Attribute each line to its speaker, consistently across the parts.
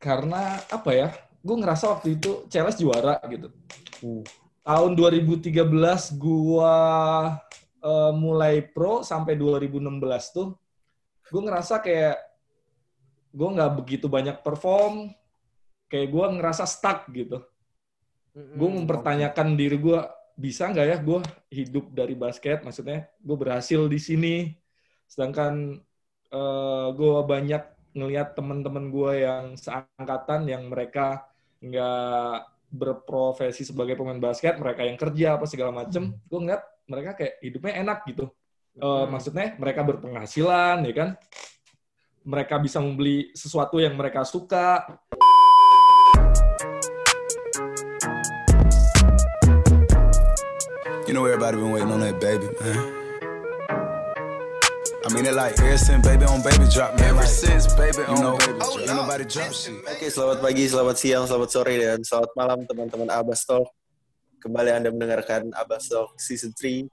Speaker 1: karena apa ya? Gue ngerasa waktu itu CLS juara gitu.
Speaker 2: Hmm.
Speaker 1: Tahun 2013 gua eh, mulai pro sampai 2016 tuh gue ngerasa kayak gue nggak begitu banyak perform kayak gue ngerasa stuck gitu gue mempertanyakan diri gue bisa nggak ya gue hidup dari basket maksudnya gue berhasil di sini sedangkan gue banyak ngelihat teman-teman gue yang seangkatan yang mereka nggak berprofesi sebagai pemain basket mereka yang kerja apa segala macem gue ngeliat mereka kayak hidupnya enak gitu Eh,
Speaker 3: Hmm.
Speaker 1: maksudnya mereka berpenghasilan ya kan mereka bisa membeli sesuatu yang mereka suka
Speaker 4: You know everybody been waiting on that baby, man. I mean it like ever since baby on baby drop, man. Ever since baby on know, baby drop. Ain't nobody drop shit.
Speaker 2: Oke, selamat pagi, selamat siang, selamat sore, dan selamat malam teman-teman Abbas Talk. Kembali Anda mendengarkan Abbas Talk Season 3.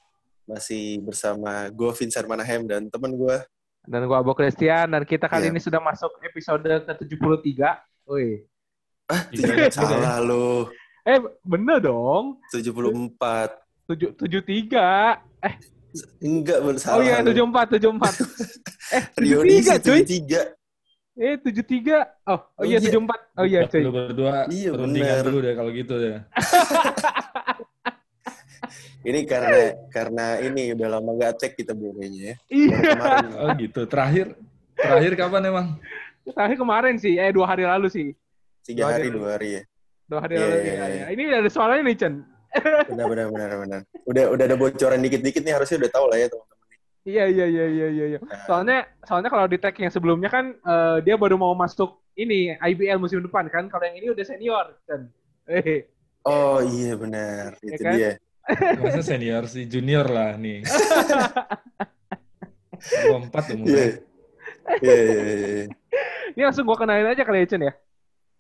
Speaker 2: Masih bersama gue Vincent Manahem dan teman gue.
Speaker 3: Dan gua Abo Christian dan kita kali
Speaker 2: Iya.
Speaker 3: ini sudah masuk episode ke-73. Wih.
Speaker 2: Ah,
Speaker 1: Iya,
Speaker 2: salah lu.
Speaker 3: Eh, bener dong.
Speaker 2: 74.
Speaker 3: Tujuh, tujuh tiga. Eh,
Speaker 2: Enggak, salah.
Speaker 3: oh iya,
Speaker 2: lu.
Speaker 3: tujuh empat, tujuh empat. eh, tujuh
Speaker 2: Rioni
Speaker 3: tiga, cuy.
Speaker 2: 73.
Speaker 3: Eh, tujuh tiga. Oh, oh
Speaker 2: Oh
Speaker 3: iya,
Speaker 2: iya.
Speaker 3: tujuh empat. Oh iya, cuy.
Speaker 1: lu berdua
Speaker 2: Iya,
Speaker 1: perundingan dulu deh kalau gitu ya
Speaker 2: Ini karena karena ini udah lama gak cek kita kayaknya ya.
Speaker 3: Iya.
Speaker 2: kemarin.
Speaker 1: oh gitu terakhir terakhir kapan emang
Speaker 3: Terakhir kemarin sih, eh dua hari lalu sih.
Speaker 2: Tiga
Speaker 3: Dua
Speaker 2: hari,
Speaker 3: hari.
Speaker 2: dua hari ya.
Speaker 3: Dua hari
Speaker 2: Iya,
Speaker 3: lalu.
Speaker 2: iya,
Speaker 3: Iya,
Speaker 2: iya.
Speaker 3: iya. Ini ada suaranya nih, Chen.
Speaker 2: Benar, benar, benar, benar. Udah, udah ada bocoran dikit-dikit nih harusnya udah tahu lah ya teman-teman.
Speaker 3: Iya, iya, iya, iya, iya. iya.
Speaker 2: Nah,
Speaker 3: Soalnya, soalnya kalau di tag yang sebelumnya kan eh, dia baru mau masuk ini IBL musim depan kan. Kalau yang ini udah senior, Chen. Eh,
Speaker 2: Oh iya benar,
Speaker 3: Ya
Speaker 2: itu
Speaker 3: kan?
Speaker 2: dia.
Speaker 1: masa senior sih junior lah nih gua empat tuh
Speaker 2: Iya.
Speaker 1: mulai
Speaker 2: Iya, iya, iya.
Speaker 3: ini langsung gua kenalin aja kali ya, Chen ya.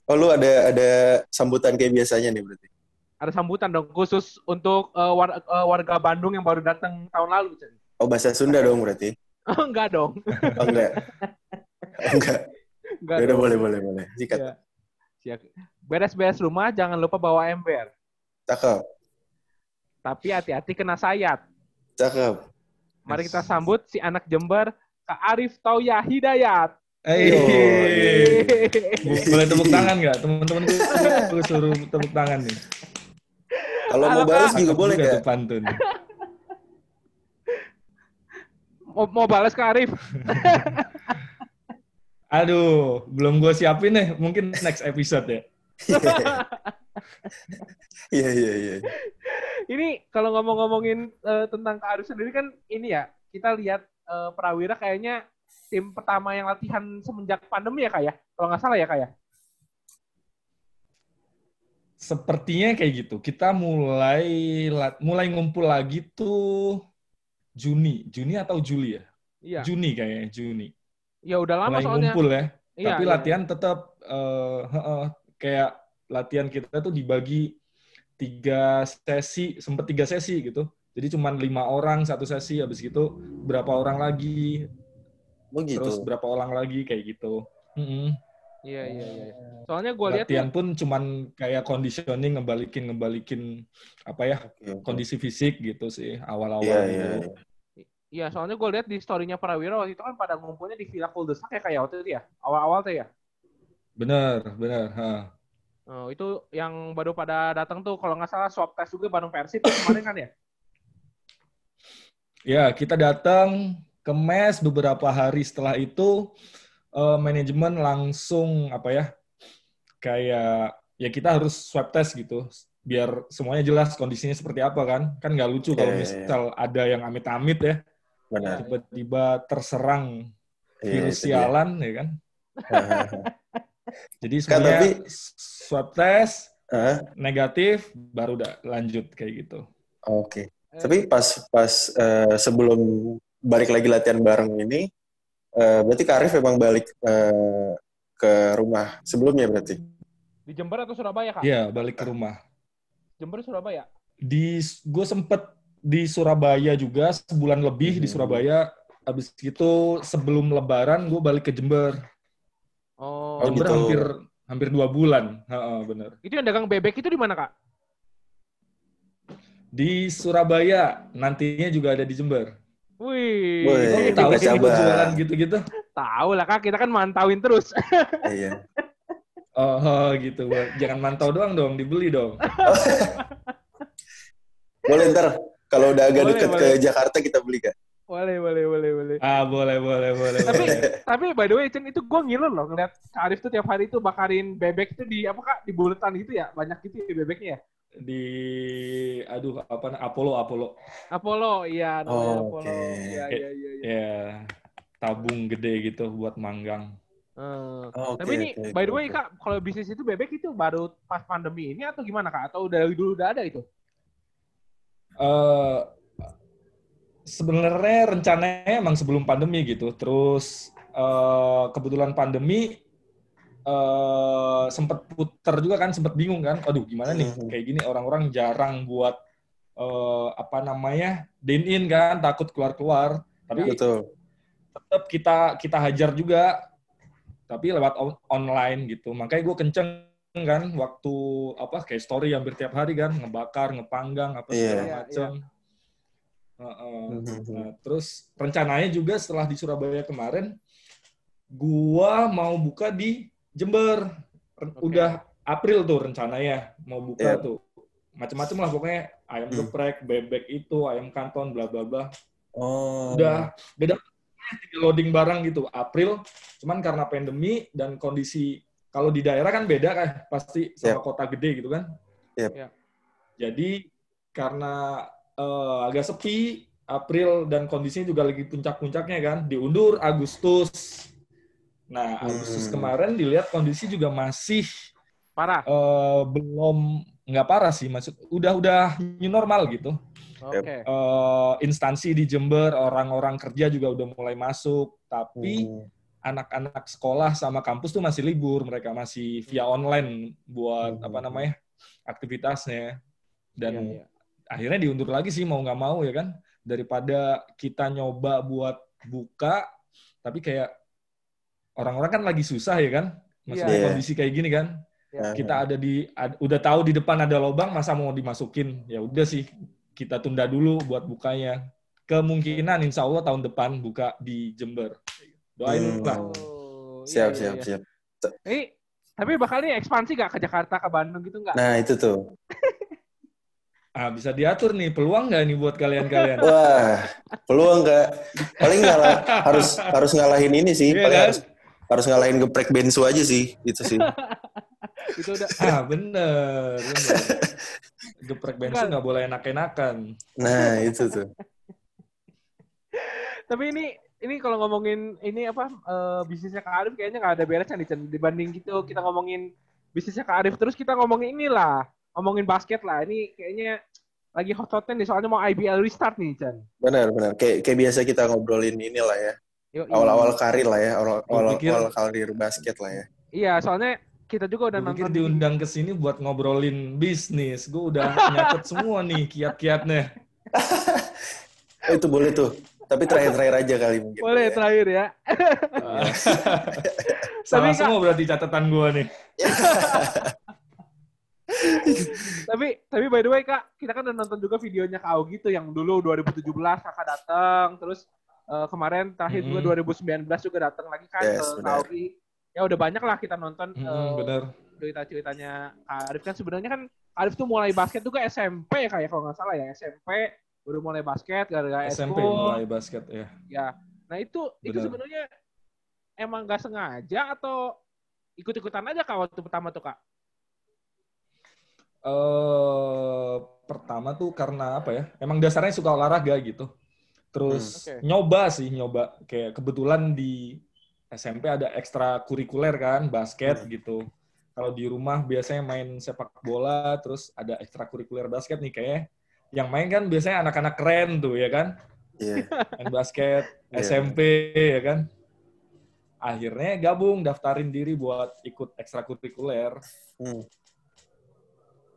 Speaker 2: Oh lu ada ada sambutan kayak biasanya nih berarti.
Speaker 3: Ada sambutan dong khusus untuk eh, war- eh, warga Bandung yang baru datang tahun lalu, Chen.
Speaker 2: Oh bahasa Sunda dong berarti.
Speaker 3: Oh, enggak dong.
Speaker 2: Oh enggak. Enggak.
Speaker 3: Enggak
Speaker 2: Ya udah boleh boleh boleh. Sikat.
Speaker 3: Iya. Siap. Beres-beres rumah jangan lupa bawa ember.
Speaker 2: Cakep.
Speaker 3: Tapi hati-hati kena sayat.
Speaker 2: Cakep.
Speaker 3: Mari kita sambut si anak Jember, Kak Arif Tauya Hidayat.
Speaker 1: Eh,
Speaker 2: Oh,
Speaker 1: boleh tepuk tangan nggak teman-teman gue suruh tepuk tangan nih
Speaker 2: Kalau mau balas juga boleh
Speaker 1: tuh pantun
Speaker 3: Mau, mau balas Kak Arif?
Speaker 1: aduh belum gue siapin nih mungkin next episode ya
Speaker 2: Iya iya iya.
Speaker 3: Ini kalau ngomong-ngomongin eh, tentang Kak Arif sendiri kan ini ya, kita lihat eh, Prawira kayaknya tim pertama yang latihan semenjak pandemi ya Kak ya? Kalau nggak salah ya Kak ya?
Speaker 1: Sepertinya kayak gitu kita mulai mulai ngumpul lagi tuh Juni Juni atau Juli ya
Speaker 3: Iya.
Speaker 1: Juni kayaknya Juni
Speaker 3: Ya udah lama
Speaker 1: mulai
Speaker 3: soalnya.
Speaker 1: ngumpul ya
Speaker 3: Iya,
Speaker 1: tapi
Speaker 3: iya.
Speaker 1: latihan tetap eh, heeh, kayak latihan kita tuh dibagi tiga sesi sempet tiga sesi gitu jadi cuman lima orang satu sesi habis gitu berapa orang lagi
Speaker 2: Oh gitu.
Speaker 1: terus berapa orang lagi kayak gitu Mm-mm.
Speaker 3: Iya iya iya. Soalnya gue lihat
Speaker 1: latihan pun cuman kayak conditioning ngebalikin ngebalikin apa ya
Speaker 2: oke.
Speaker 1: kondisi fisik gitu sih awal-awal
Speaker 2: Iya
Speaker 1: gitu.
Speaker 2: iya. iya.
Speaker 3: Iya, soalnya gue lihat di story-nya Prawira waktu itu kan pada ngumpulnya di Villa Kuldesak ya kayak waktu itu ya. Awal-awal tuh ya.
Speaker 1: bener bener ha.
Speaker 3: Oh, itu yang baru pada datang tuh kalau nggak salah swab test juga bareng Persib kemarin kan ya.
Speaker 1: Ya, kita datang ke mes beberapa hari setelah itu eh, manajemen langsung apa ya? Kayak ya kita harus swab test gitu biar semuanya jelas kondisinya seperti apa kan. Kan nggak lucu kalau
Speaker 2: Iya, iya,
Speaker 1: misal ada yang amit-amit ya
Speaker 2: Benar.
Speaker 1: tiba-tiba terserang
Speaker 2: Iya,
Speaker 1: virus sialan ya kan. Jadi
Speaker 2: Kan,
Speaker 1: semuanya
Speaker 2: tapi-
Speaker 1: swab test
Speaker 2: Hah?
Speaker 1: negatif baru udah lanjut kayak gitu.
Speaker 2: Oke. Tapi pas pas eh, sebelum balik lagi latihan bareng ini, eh, berarti Kak Arif emang balik eh, ke rumah sebelumnya berarti.
Speaker 3: Di Jember atau Surabaya kak?
Speaker 1: Iya, balik ke rumah.
Speaker 3: Jember Surabaya.
Speaker 1: di gue sempet di Surabaya juga sebulan lebih di
Speaker 2: Hmm.
Speaker 1: Surabaya habis itu sebelum Lebaran gue balik ke Jember
Speaker 3: Oh,
Speaker 2: Oh,
Speaker 1: Jember
Speaker 2: gitu.
Speaker 1: hampir hampir dua bulan. Heeh, bener.
Speaker 3: Itu yang dagang bebek itu di mana kak?
Speaker 1: Di Surabaya, nantinya juga ada di Jember.
Speaker 3: Wih,
Speaker 2: Wih,
Speaker 1: tahu sih jualan gitu-gitu?
Speaker 3: tahu lah kak. Kita kan mantauin terus.
Speaker 2: Iya.
Speaker 1: Oh, gitu. Gua- Jangan mantau doang dong, dibeli dong.
Speaker 2: Boleh ntar kalau udah agak
Speaker 3: Boleh,
Speaker 2: dekat ke. Jakarta kita beli kak.
Speaker 3: boleh, boleh, boleh, boleh.
Speaker 1: Ah, boleh, boleh, boleh.
Speaker 3: Tapi,
Speaker 1: boleh.
Speaker 3: tapi by the way, Chen, itu gue ngiler loh ngeliat Kak Arif tuh tiap hari tuh bakarin bebek itu di apa kak? Di buletan gitu ya? Banyak gitu ya bebeknya ya?
Speaker 1: Di, aduh, apa, Apollo, Apollo.
Speaker 3: Apollo, iya namanya
Speaker 2: Oh,
Speaker 3: Apollo.
Speaker 2: oke.
Speaker 3: Iya, iya, iya. iya.
Speaker 1: Ya, tabung gede gitu buat manggang.
Speaker 3: Eh,
Speaker 2: Oh, oke,
Speaker 3: Tapi ini,
Speaker 2: oke,
Speaker 3: by the way
Speaker 2: oke.
Speaker 3: kak, kalau bisnis itu bebek itu baru pas pandemi ini atau gimana kak? Atau dari dulu udah ada itu?
Speaker 1: eh sebenarnya rencananya emang sebelum pandemi gitu. Terus eh kebetulan pandemi eh sempat puter juga kan, sempat bingung kan. Aduh, gimana nih?
Speaker 2: Mhm.
Speaker 1: Kayak gini orang-orang jarang buat eh apa namanya? dine in kan, takut keluar-keluar. Tapi
Speaker 2: Betul.
Speaker 1: tetap kita kita hajar juga tapi lewat on- online gitu makanya gue kenceng kan waktu apa kayak story hampir tiap hari kan ngebakar ngepanggang apa
Speaker 2: Iya.
Speaker 1: segala
Speaker 3: Iya,
Speaker 1: macam Heeh.
Speaker 2: Mhm.
Speaker 1: Nah, terus rencananya juga setelah di Surabaya kemarin gua mau buka di Jember
Speaker 3: Oke.
Speaker 1: udah April tuh rencananya mau buka
Speaker 2: Iya.
Speaker 1: tuh macam-macam lah pokoknya ayam
Speaker 2: Hmm.
Speaker 1: geprek bebek itu ayam kanton bla bla bla
Speaker 2: Oh.
Speaker 1: udah tinggal loading barang gitu April cuman karena pandemi dan kondisi kalau di daerah kan beda kan pasti sama
Speaker 2: Yep.
Speaker 1: kota gede gitu kan
Speaker 2: Yep.
Speaker 3: Yep.
Speaker 1: jadi karena eh, agak sepi April dan kondisinya juga lagi puncak-puncaknya kan diundur Agustus nah Agustus
Speaker 2: Hmm.
Speaker 1: kemarin dilihat kondisi juga masih
Speaker 3: Parah.
Speaker 1: eh, belum nggak parah sih maksud udah udah new normal gitu
Speaker 3: Oke.
Speaker 1: eh, instansi di Jember, orang-orang kerja juga udah mulai masuk, tapi
Speaker 2: Hmm.
Speaker 1: anak-anak sekolah sama kampus tuh masih libur, mereka masih via online buat
Speaker 2: Hmm.
Speaker 1: apa namanya aktivitasnya, dan
Speaker 3: Iya, iya.
Speaker 1: akhirnya diundur lagi sih mau nggak mau ya kan, daripada kita nyoba buat buka, tapi kayak orang-orang kan lagi susah ya kan, maksudnya
Speaker 2: Iya.
Speaker 1: kondisi kayak gini kan,
Speaker 3: Iya.
Speaker 1: kita ada di ad- udah tahu di depan ada lubang masa mau dimasukin ya udah sih kita tunda dulu buat bukanya kemungkinan insya Allah tahun depan buka di Jember doain
Speaker 2: Hmm.
Speaker 1: lah
Speaker 3: Oh,
Speaker 2: Siap,
Speaker 3: iya,
Speaker 2: siap,
Speaker 3: iya.
Speaker 2: siap.
Speaker 3: Ini, tapi bakal nih ekspansi gak ke Jakarta, ke Bandung gitu nggak?
Speaker 2: Nah, itu tuh.
Speaker 1: ah bisa diatur nih peluang nggak nih buat kalian-kalian
Speaker 2: Wah, peluang nggak? Paling ngalah, harus harus ngalahin ini sih.
Speaker 1: Iya
Speaker 2: Paling
Speaker 1: kan?
Speaker 2: harus harus ngalahin geprek bensu aja sih, itu sih.
Speaker 3: Itu udah.
Speaker 1: ah bener, bener. geprek
Speaker 3: Bukan.
Speaker 1: nggak boleh enak-enakan
Speaker 2: Nah, itu tuh.
Speaker 3: Tapi ini ini kalau ngomongin ini apa eh, bisnisnya Kak Arif kayaknya nggak ada beresnya nih Chan. Dibanding gitu kita ngomongin bisnisnya Kak Arif terus kita ngomongin inilah, ngomongin basket lah. Ini kayaknya lagi hot-hotnya nih soalnya mau IBL restart nih Chan.
Speaker 2: Benar, benar. Kayak kayak biasa kita ngobrolin inilah ya.
Speaker 3: Yoi.
Speaker 2: Awal-awal karir lah ya, awal awal, karir basket lah ya.
Speaker 3: Iya, soalnya kita juga udah nonton
Speaker 1: diundang ke sini buat ngobrolin bisnis. Gue udah nyatet semua nih kiat-kiatnya.
Speaker 2: Itu boleh tuh. Tapi terakhir-terakhir aja kali mungkin.
Speaker 3: Boleh
Speaker 2: ya.
Speaker 3: terakhir ya.
Speaker 1: Ah. Sama semua berarti catatan gue nih.
Speaker 3: tapi tapi by the way Kak, kita kan udah nonton juga videonya Kak Augie tuh yang dulu 2017 Kakak datang, terus eh, kemarin terakhir
Speaker 1: Mm-mm.
Speaker 3: juga 2019 juga datang lagi kan
Speaker 2: Yes,
Speaker 3: ke. Augie. Ya udah banyak lah kita nonton
Speaker 1: Mm-mm,
Speaker 3: eh,
Speaker 1: bener.
Speaker 3: cerita-ceritanya Arif kan sebenarnya kan Arif tuh mulai basket juga SMP ya kayak kalau nggak salah ya SMP baru mulai basket gara-gara
Speaker 1: SMP mulai basket ya.
Speaker 3: Ya. Nah itu itu
Speaker 1: Benar.
Speaker 3: sebenarnya emang nggak sengaja atau ikut-ikutan aja Kak waktu pertama tuh Kak?
Speaker 1: eh pertama tuh karena apa ya? Emang dasarnya suka olahraga gitu. Terus
Speaker 3: Hmm. Oke.
Speaker 1: nyoba sih, nyoba kayak kebetulan di SMP ada ekstra kurikuler kan, basket
Speaker 2: Hmm.
Speaker 1: gitu. Kalau di rumah biasanya main sepak bola, terus ada ekstra kurikuler basket nih kayak yang main kan biasanya anak-anak keren tuh ya kan,
Speaker 2: Iya.
Speaker 1: main basket
Speaker 2: Iya.
Speaker 1: SMP ya kan. Akhirnya gabung daftarin diri buat ikut ekstrakurikuler.
Speaker 2: Hmm.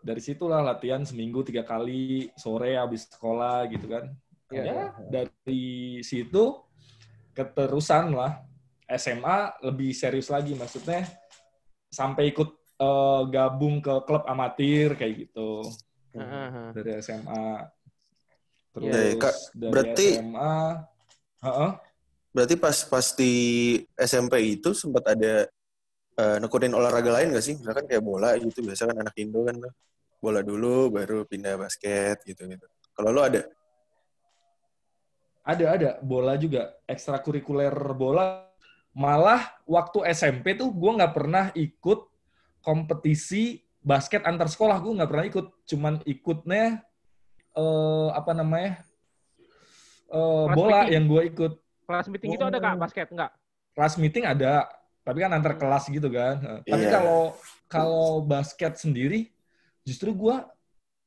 Speaker 1: dari situlah latihan seminggu tiga kali sore habis sekolah gitu kan
Speaker 3: Iya,
Speaker 1: ya dari situ keterusan lah SMA lebih serius lagi maksudnya sampai ikut eh, gabung ke klub amatir kayak gitu
Speaker 3: Heeh.
Speaker 1: dari SMA. Terus
Speaker 3: Iya,
Speaker 2: Kak,
Speaker 1: dari
Speaker 2: berarti-
Speaker 1: SMA, Heeh.
Speaker 2: Berarti pas pas di SMP itu sempat ada eh, nekunin olahraga lain gak sih? Misalkan kayak bola gitu, biasa kan anak Indo kan bola dulu baru pindah basket gitu gitu. Kalau lu ada?
Speaker 1: Ada ada bola juga ekstrakurikuler bola. Malah waktu SMP tuh gue nggak pernah ikut kompetisi basket antar sekolah gue nggak pernah ikut, cuman ikutnya eh, apa namanya eh,
Speaker 3: Kelas
Speaker 1: bola
Speaker 3: meeting.
Speaker 1: yang gue ikut.
Speaker 3: Kelas meeting itu ada kak
Speaker 1: Oh.
Speaker 3: basket enggak?
Speaker 1: kelas meeting ada, tapi kan antar kelas gitu kan. Nah, Tapi
Speaker 2: Iya.
Speaker 1: kalau kalau basket sendiri, justru gua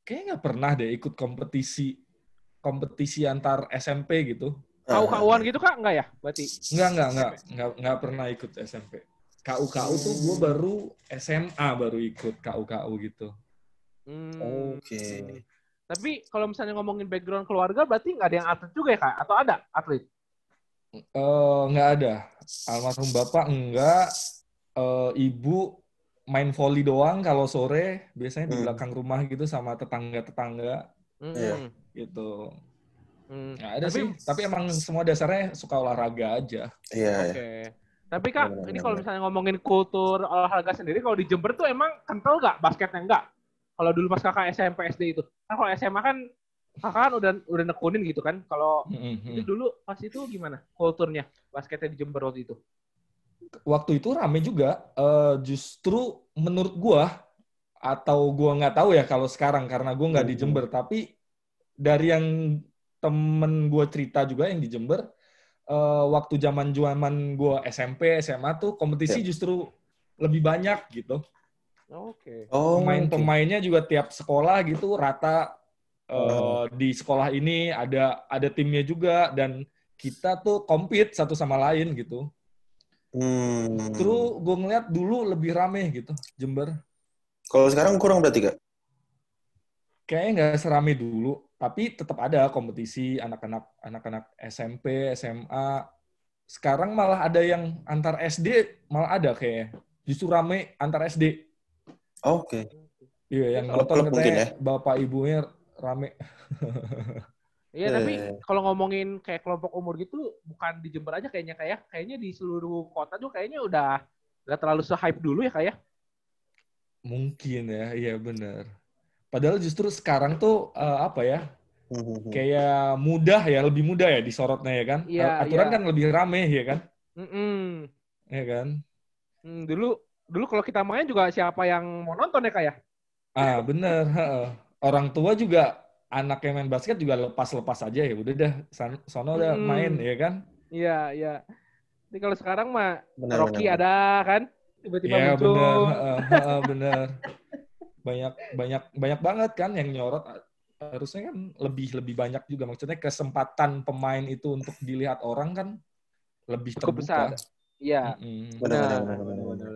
Speaker 1: kayak nggak pernah deh ikut kompetisi kompetisi antar SMP gitu.
Speaker 3: Kau
Speaker 2: Ah,
Speaker 3: kauan gitu kak enggak ya? Berarti.
Speaker 1: Nggak nggak nggak nggak nggak pernah ikut SMP. KU KU tuh gue baru SMA baru ikut KU KU gitu.
Speaker 3: Hmm.
Speaker 2: Oke.
Speaker 3: Tapi kalau misalnya ngomongin background keluarga, berarti nggak ada yang atlet juga ya kak? Atau ada atlet?
Speaker 1: Eh nggak ada. Almarhum bapak enggak. Eh, ibu main volley doang kalau sore biasanya di
Speaker 2: Hmm.
Speaker 1: belakang rumah gitu sama tetangga-tetangga
Speaker 3: Hmm.
Speaker 2: Iya.
Speaker 1: Gitu.
Speaker 3: Hmm.
Speaker 1: Nggak ada
Speaker 3: Tapi-
Speaker 1: sih, tapi emang semua dasarnya suka olahraga aja.
Speaker 2: Iya,
Speaker 3: Oke.
Speaker 2: iya.
Speaker 3: Tapi kak,
Speaker 2: Benar,
Speaker 3: ini kalau misalnya ngomongin kultur olahraga sendiri, kalau di Jember tuh emang kental nggak basketnya enggak? Kalau dulu pas kakak SMP SD itu, kan kalau SMA kan kakak kan udah udah nekunin gitu kan. Kalau
Speaker 1: Mm-mm.
Speaker 3: itu dulu pas itu gimana kulturnya basketnya di Jember waktu itu?
Speaker 1: Waktu itu rame juga. eh, justru menurut gua atau gua nggak tahu ya kalau sekarang karena gua nggak di
Speaker 2: Hmm.
Speaker 1: Jember. Tapi dari yang temen gua cerita juga yang di Jember, eh, waktu zaman zaman gua SMP SMA tuh kompetisi
Speaker 2: Ya.
Speaker 1: justru lebih banyak gitu.
Speaker 3: Oke.
Speaker 2: Oh,
Speaker 1: Pemain-pemainnya juga tiap sekolah gitu rata eh,
Speaker 2: Oh.
Speaker 1: di sekolah ini ada ada timnya juga dan kita tuh compete satu sama lain gitu.
Speaker 2: Hmm.
Speaker 1: Justru gue ngeliat dulu lebih rame gitu Jember.
Speaker 2: Kalau sekarang kurang berarti kak?
Speaker 1: Kayaknya nggak serame dulu, tapi tetap ada kompetisi anak-anak anak-anak SMP, SMA. Sekarang malah ada yang antar SD malah ada kayak justru rame antar SD.
Speaker 2: Oke.
Speaker 1: Iya, yang nonton katanya
Speaker 2: ya?
Speaker 1: bapak ibunya rame.
Speaker 3: Iya,
Speaker 2: Eh.
Speaker 3: tapi kalau ngomongin kayak kelompok umur gitu, bukan di Jember aja kayaknya kayak, kayaknya di seluruh kota tuh kayaknya udah nggak terlalu se-hype dulu ya kayak.
Speaker 1: Mungkin ya, iya bener. Padahal justru sekarang tuh eh, apa ya? Kayak mudah ya, lebih mudah ya disorotnya ya kan?
Speaker 3: Iya,
Speaker 1: Aturan
Speaker 3: iya.
Speaker 1: kan lebih rame ya kan?
Speaker 3: Mm-mm.
Speaker 1: Ya kan?
Speaker 3: Hmm, dulu dulu kalau kita main juga siapa yang mau nonton ya kayak?
Speaker 1: Ah, bener. heeh. Orang tua juga anak yang main basket juga lepas-lepas aja ya. Udah dah, sono udah
Speaker 3: Mm-mm.
Speaker 1: main ya kan?
Speaker 3: Iya, iya. Ini kalau sekarang mah
Speaker 2: Benar,
Speaker 3: Rocky
Speaker 2: benar.
Speaker 3: ada kan, tiba-tiba
Speaker 1: Iya
Speaker 3: muncul.
Speaker 1: bener, heeh, heeh, bener. Banyak banyak banyak banget kan yang nyorot. Harusnya kan lebih lebih banyak juga. Maksudnya kesempatan pemain itu untuk dilihat orang kan lebih
Speaker 3: Cukup
Speaker 1: terbuka.
Speaker 3: besar. Iya.
Speaker 1: Mm-mm.
Speaker 2: Benar,
Speaker 3: Nah,
Speaker 2: benar, benar, benar,
Speaker 3: benar,
Speaker 2: benar.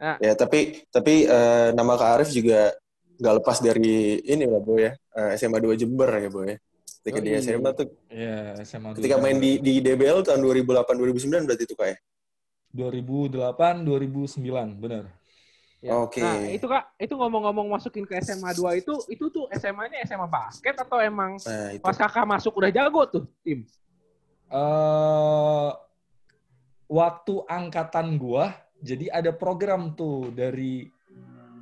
Speaker 3: benar.
Speaker 2: Ya tapi tapi eh, nama Kak Arif juga nggak lepas dari ini lah Bo ya Eh, SMA 2 Jember ya Bo ya. Ketika di
Speaker 3: Yoi.
Speaker 2: SMA tuh
Speaker 1: Iya, SMA
Speaker 2: ketika main di di DBL tahun 2008 2009 berarti itu Kak ya.
Speaker 1: 2008 2009, benar.
Speaker 3: Ya.
Speaker 2: Oke.
Speaker 3: Nah, itu Kak, itu ngomong-ngomong masukin ke SMA 2 itu, itu tuh SMA-nya SMA basket atau emang
Speaker 2: Nah, itu.
Speaker 3: pas Kakak masuk udah jago tuh tim?
Speaker 1: eh waktu angkatan gua, jadi ada program tuh dari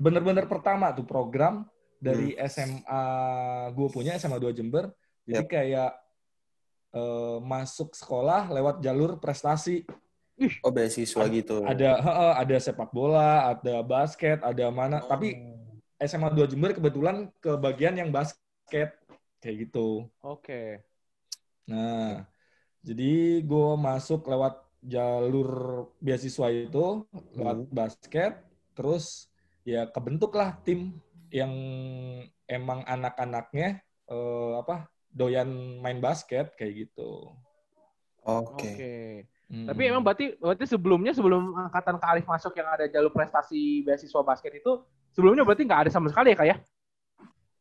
Speaker 1: bener-bener pertama tuh program dari SMA gua punya SMA 2 Jember. Jadi kayak eh, masuk sekolah lewat jalur prestasi.
Speaker 2: Oh beasiswa gitu.
Speaker 1: Ada heeh, ada sepak bola, ada basket, ada mana. Tapi SMA 2 Jember kebetulan ke bagian yang basket kayak gitu.
Speaker 3: Oke.
Speaker 1: Nah, jadi gue masuk lewat jalur beasiswa itu, lewat
Speaker 2: Hmm.
Speaker 1: basket, terus ya kebentuklah tim yang emang anak-anaknya eh, apa doyan main basket kayak gitu.
Speaker 2: Oke.
Speaker 3: Oke.
Speaker 1: Hmm.
Speaker 3: Tapi emang berarti berarti sebelumnya sebelum angkatan Kak Arif masuk yang ada jalur prestasi beasiswa basket itu sebelumnya berarti nggak ada sama sekali ya kak ya?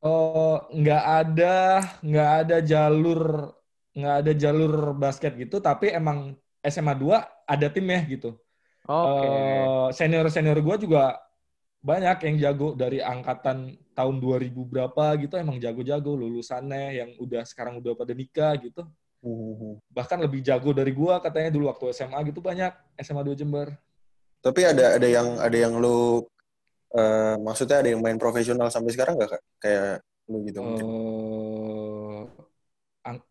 Speaker 1: Eh, nggak ada nggak ada jalur nggak ada jalur basket gitu, tapi emang SMA 2 ada timnya gitu.
Speaker 3: Oke.
Speaker 1: senior senior gue juga banyak yang jago dari angkatan tahun 2000 berapa gitu emang jago-jago lulusannya yang udah sekarang udah pada nikah gitu.
Speaker 2: Hmm.
Speaker 1: Bahkan lebih jago dari gua katanya dulu waktu SMA gitu banyak SMA 2 Jember.
Speaker 2: Tapi ada ada yang ada yang lu eh, maksudnya ada yang main profesional sampai sekarang nggak kak? Kayak lu gitu mungkin.
Speaker 1: Eh, ang-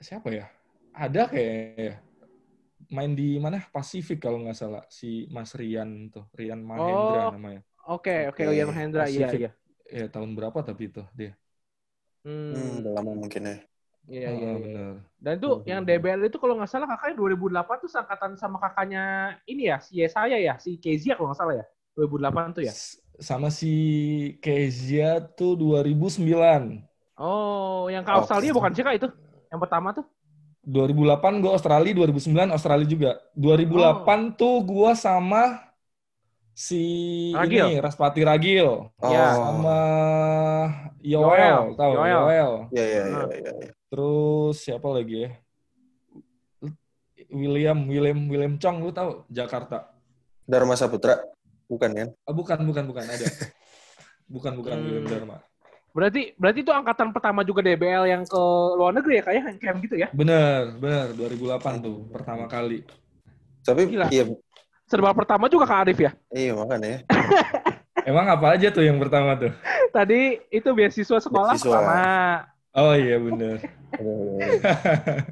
Speaker 1: siapa ya? Ada kayak main di mana Pasifik kalau nggak salah si Mas Rian tuh Rian Mahendra
Speaker 3: Oh,
Speaker 1: namanya.
Speaker 3: Oke, oke,
Speaker 2: Oke,
Speaker 3: Ian Hendra, iya,
Speaker 1: Pacific.
Speaker 3: iya.
Speaker 1: Ya tahun berapa tapi itu dia.
Speaker 2: Hmm,
Speaker 3: Hmm,
Speaker 2: udah lama mungkin ya.
Speaker 3: Iya, iya,
Speaker 1: Oh,
Speaker 3: iya. Dan itu yang DBL itu kalau nggak salah kakaknya 2008 tuh seangkatan sama kakaknya ini ya, si saya ya, si Kezia kalau nggak salah ya. 2008 tuh ya.
Speaker 1: S- Sama si Kezia tuh 2009.
Speaker 3: Oh, yang ke
Speaker 2: Oh.
Speaker 3: Australia bukan sih Kak itu? Yang pertama tuh?
Speaker 1: 2008 gue Australia, 2009 Australia juga. 2008 tuh gue sama si
Speaker 3: Ragil.
Speaker 1: ini Raspati Ragil
Speaker 2: Oh,
Speaker 1: sama
Speaker 3: Yoel.
Speaker 1: Yoel, tahu
Speaker 3: Yoel.
Speaker 1: Yoel.
Speaker 2: Iya iya
Speaker 3: Ah.
Speaker 2: iya. iya.
Speaker 1: Terus siapa lagi ya? William, William, William Chong, lu tahu Jakarta?
Speaker 2: Dharma Saputra, bukan kan?
Speaker 1: Ah, bukan, bukan, bukan ada. Bukan, bukan
Speaker 3: Hmm.
Speaker 1: William Dharma.
Speaker 3: Berarti berarti itu angkatan pertama juga DBL yang ke luar negeri ya kayak yang camp gitu ya?
Speaker 1: Bener, bener. 2008 tuh pertama kali.
Speaker 2: Tapi
Speaker 3: Gila.
Speaker 2: iya
Speaker 3: Serba pertama juga Kak Arif ya?
Speaker 2: iya makanya ya.
Speaker 1: Emang apa aja tuh yang pertama tuh?
Speaker 3: Tadi itu beasiswa sekolah
Speaker 2: Beasiswa.
Speaker 3: pertama.
Speaker 1: Oh iya bener.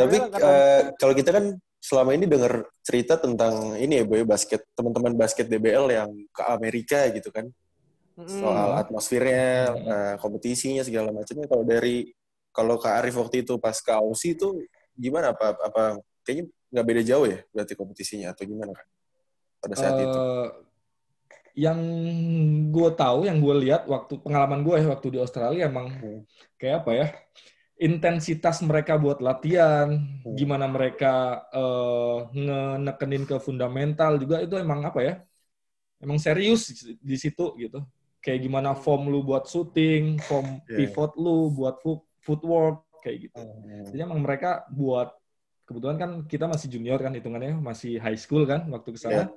Speaker 2: Tapi eh, kalau kita kan selama ini dengar cerita tentang ini ya boy basket teman-teman basket DBL yang ke Amerika gitu kan soal atmosfernya, eh, kompetisinya segala macamnya. Kalau dari kalau Kak Arif waktu itu pas ke Aussie itu gimana apa apa kayaknya nggak beda jauh ya berarti kompetisinya atau gimana kan pada saat itu?
Speaker 1: Yang gue tahu, yang gue lihat waktu pengalaman gue ya waktu di Australia emang
Speaker 2: Hmm.
Speaker 1: kayak apa ya? Intensitas mereka buat latihan,
Speaker 2: Hmm.
Speaker 1: gimana mereka eh, ngenekenin ke fundamental juga itu emang apa ya? Emang serius di situ gitu. Kayak gimana form lu buat shooting, form
Speaker 2: Yeah.
Speaker 1: pivot lu buat foot- footwork kayak gitu.
Speaker 2: Hmm.
Speaker 1: Jadi emang mereka buat kebetulan kan kita masih junior kan hitungannya masih high school kan waktu ke sana.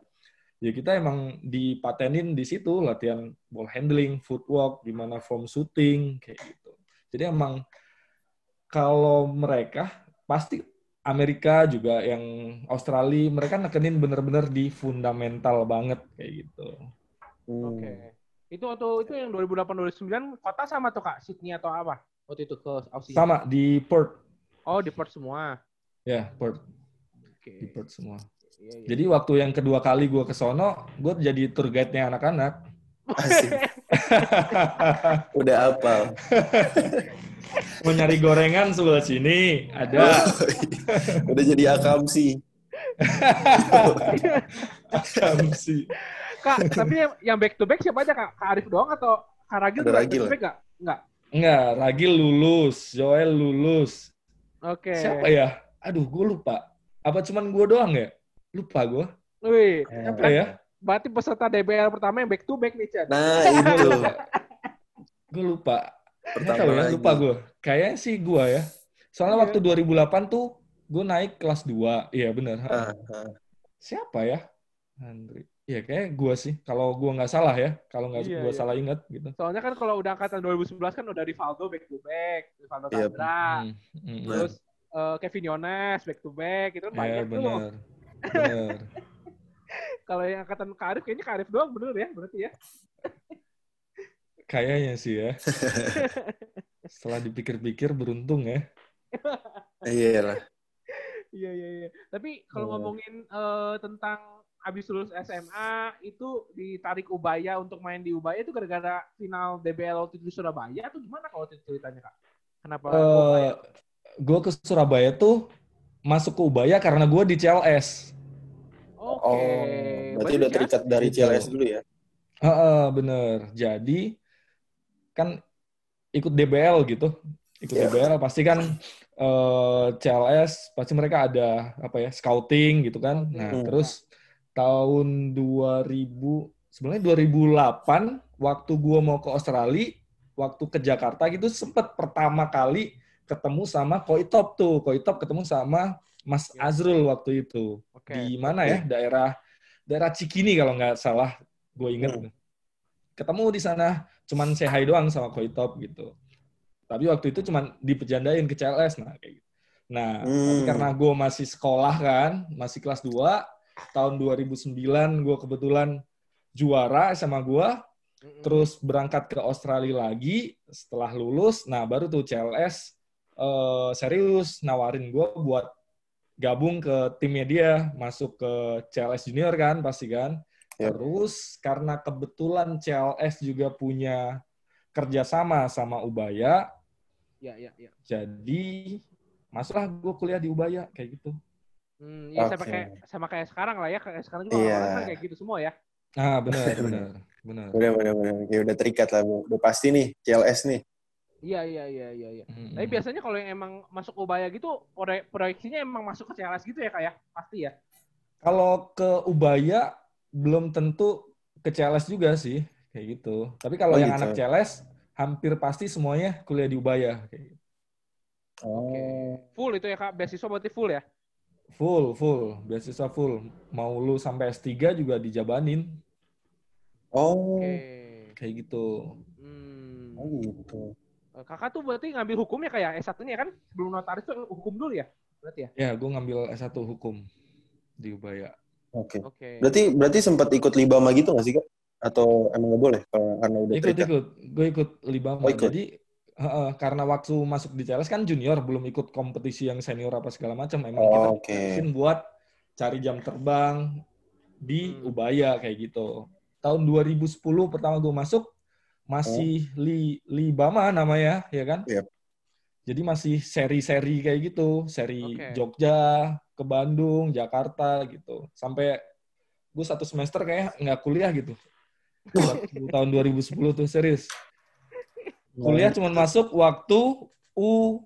Speaker 1: Ya kita emang dipatenin di situ latihan ball handling, footwork, gimana form shooting kayak gitu. Jadi emang kalau mereka pasti Amerika juga yang Australia mereka nekenin bener-bener di fundamental banget kayak gitu.
Speaker 2: Hmm.
Speaker 3: Oke. Itu waktu itu yang 2008 2009 kota sama tuh Kak, Sydney atau apa? Waktu itu ke Aussie.
Speaker 1: Sama di Perth.
Speaker 3: Oh, di Perth semua.
Speaker 1: Ya, Perth.
Speaker 3: Oke.
Speaker 1: Di Perth semua.
Speaker 3: Iya, iya.
Speaker 1: Jadi waktu yang kedua kali gue ke sono, gue jadi tour guide-nya anak-anak.
Speaker 2: Udah apa?
Speaker 1: Mau nyari gorengan sebelah sini, ada.
Speaker 2: Udah jadi akam sih.
Speaker 1: sih.
Speaker 3: Kak, tapi yang- yang back to back siapa aja Kak? Kak Arif doang atau Kak Ragil
Speaker 2: Ada
Speaker 3: juga
Speaker 2: Ragil.
Speaker 3: back to back nggak? Nggak.
Speaker 1: Enggak, Ragil lulus, Joel lulus.
Speaker 3: Oke.
Speaker 1: Siapa ya? Aduh, gue lupa. Apa cuman gue doang ya? Lupa gue.
Speaker 3: Wih,
Speaker 1: Apa ya?
Speaker 3: berarti peserta DBL pertama yang back to back nih, Chan.
Speaker 2: Nah itu
Speaker 1: Gue lupa. Nggak
Speaker 2: pertama
Speaker 1: tahu ya, lupa gue. Kayaknya sih gue ya. Soalnya
Speaker 3: Iya.
Speaker 1: waktu 2008 tuh gue naik kelas 2. Iya benar.
Speaker 2: Ah, ah.
Speaker 1: Siapa ya? Andri. Iya kayak gue sih. Kalau gue nggak salah ya. Kalau nggak
Speaker 3: Iya,
Speaker 1: gue
Speaker 3: iya.
Speaker 1: salah ingat gitu.
Speaker 3: Soalnya kan kalau udah angkatan 2011 kan udah Rivaldo back to back, Rivaldo
Speaker 2: Iya.
Speaker 3: Tandra,
Speaker 1: Hmm, hmm, hmm.
Speaker 3: terus eh, Kevin Yones back to back, itu kan
Speaker 1: Ya
Speaker 3: banyak tuh. Kalau yang angkatan Karif kayaknya Karif doang bener ya, berarti ya.
Speaker 1: Kayaknya sih ya. Setelah dipikir-pikir beruntung ya.
Speaker 2: Iya lah.
Speaker 3: Iya iya iya. Tapi kalau
Speaker 2: Hmm.
Speaker 3: ngomongin eh, tentang abis lulus SMA itu ditarik Ubaya untuk main di Ubaya itu gara-gara final DBL waktu itu di Surabaya atau gimana kalau itu ceritanya kak? Kenapa?
Speaker 1: Eh gue ke Surabaya tuh masuk ke Ubaya karena gue di CLS.
Speaker 3: Oke.
Speaker 2: Oh, berarti udah
Speaker 3: ya?
Speaker 2: terikat dari. CLS dulu ya?
Speaker 1: Heeh, bener. Jadi kan ikut DBL gitu. Ikut
Speaker 2: Iya.
Speaker 1: DBL pasti kan eh, CLS pasti mereka ada apa ya scouting gitu kan. Nah
Speaker 2: Hmm.
Speaker 1: terus tahun 2000 sebenarnya 2008 waktu gua mau ke Australia, waktu ke Jakarta gitu sempet pertama kali ketemu sama Koitop tuh. Koitop ketemu sama Mas
Speaker 3: Ya.
Speaker 1: Azrul waktu itu
Speaker 3: Oke.
Speaker 1: di mana ya daerah daerah Cikini kalau nggak salah gue inget.
Speaker 2: Hmm.
Speaker 1: Ketemu di sana, cuman say hi doang sama Koi Top gitu. Tapi waktu itu cuman dipejandain ke CLS, nah kayak gitu. Nah, tapi
Speaker 2: Hmm.
Speaker 1: karena gue masih sekolah kan, masih kelas 2, tahun 2009 gue kebetulan juara sama gue, terus berangkat ke Australia lagi setelah lulus nah baru tuh CLS eh, serius nawarin gue buat gabung ke timnya dia masuk ke CLS junior kan pasti kan
Speaker 2: Yap.
Speaker 1: terus karena kebetulan CLS juga punya kerjasama sama Ubaya
Speaker 3: Ya, ya, ya.
Speaker 1: jadi masuklah gue kuliah di Ubaya kayak gitu
Speaker 3: Hmm, ya sama
Speaker 2: Oke.
Speaker 3: kayak sama kayak sekarang lah ya. Kayak sekarang juga
Speaker 2: Iya.
Speaker 3: orang-orang kan kayak gitu semua ya.
Speaker 1: ah benar benar benar
Speaker 2: Udah, udah, udah. Oke, udah terikat lah, Bu. Udah pasti nih, CLS nih.
Speaker 3: Iya, iya, iya, iya, iya.
Speaker 1: Mm-mm.
Speaker 3: Tapi biasanya kalau yang emang masuk Ubaya gitu, proye- proyeksinya emang masuk ke CLS gitu ya kak ya? Pasti ya?
Speaker 1: Kalau ke Ubaya belum tentu ke CLS juga sih kayak gitu. Tapi kalau
Speaker 2: Oh,
Speaker 1: yang
Speaker 2: gitu.
Speaker 1: anak CLS hampir pasti semuanya kuliah di Ubaya kayak gitu.
Speaker 2: Oh.
Speaker 3: Full itu ya kak? Beasiswa berarti full ya?
Speaker 1: Full, full, beasiswa full. Mau lu sampai S3 juga dijabanin
Speaker 2: Oh.
Speaker 3: Oke.
Speaker 1: kayak gitu.
Speaker 3: Hmm.
Speaker 2: Oh gitu.
Speaker 3: Eh, Kakak tuh berarti ngambil hukum ya kayak S1-nya kan? Sebelum notaris tuh hukum dulu ya? Berarti ya?
Speaker 1: Ya, gue ngambil S1 hukum di Ubaya.
Speaker 2: Oke.
Speaker 3: Oke.
Speaker 2: Berarti berarti sempat ikut libama gitu nggak sih, Kak? Atau emang nggak boleh kalau karena udah
Speaker 1: Ikut,
Speaker 2: terikat?
Speaker 1: ikut. Gue ikut Libama.
Speaker 2: Oh, ikut.
Speaker 1: Jadi, heeh, karena waktu masuk di CLS kan junior, belum ikut kompetisi yang senior apa segala macam. Emang kita
Speaker 2: Oh, oke.
Speaker 1: mungkin buat cari jam terbang di
Speaker 3: Hmm.
Speaker 1: Ubaya kayak gitu. Tahun 2010 pertama gue masuk masih Li Libama namanya ya kan?
Speaker 2: Yep.
Speaker 1: Jadi masih seri-seri kayak gitu, seri
Speaker 3: Oke.
Speaker 1: Jogja ke Bandung, Jakarta gitu. Sampai gue satu semester kayak nggak kuliah gitu. Tahun 2010 tuh serius. Kuliah cuma masuk waktu U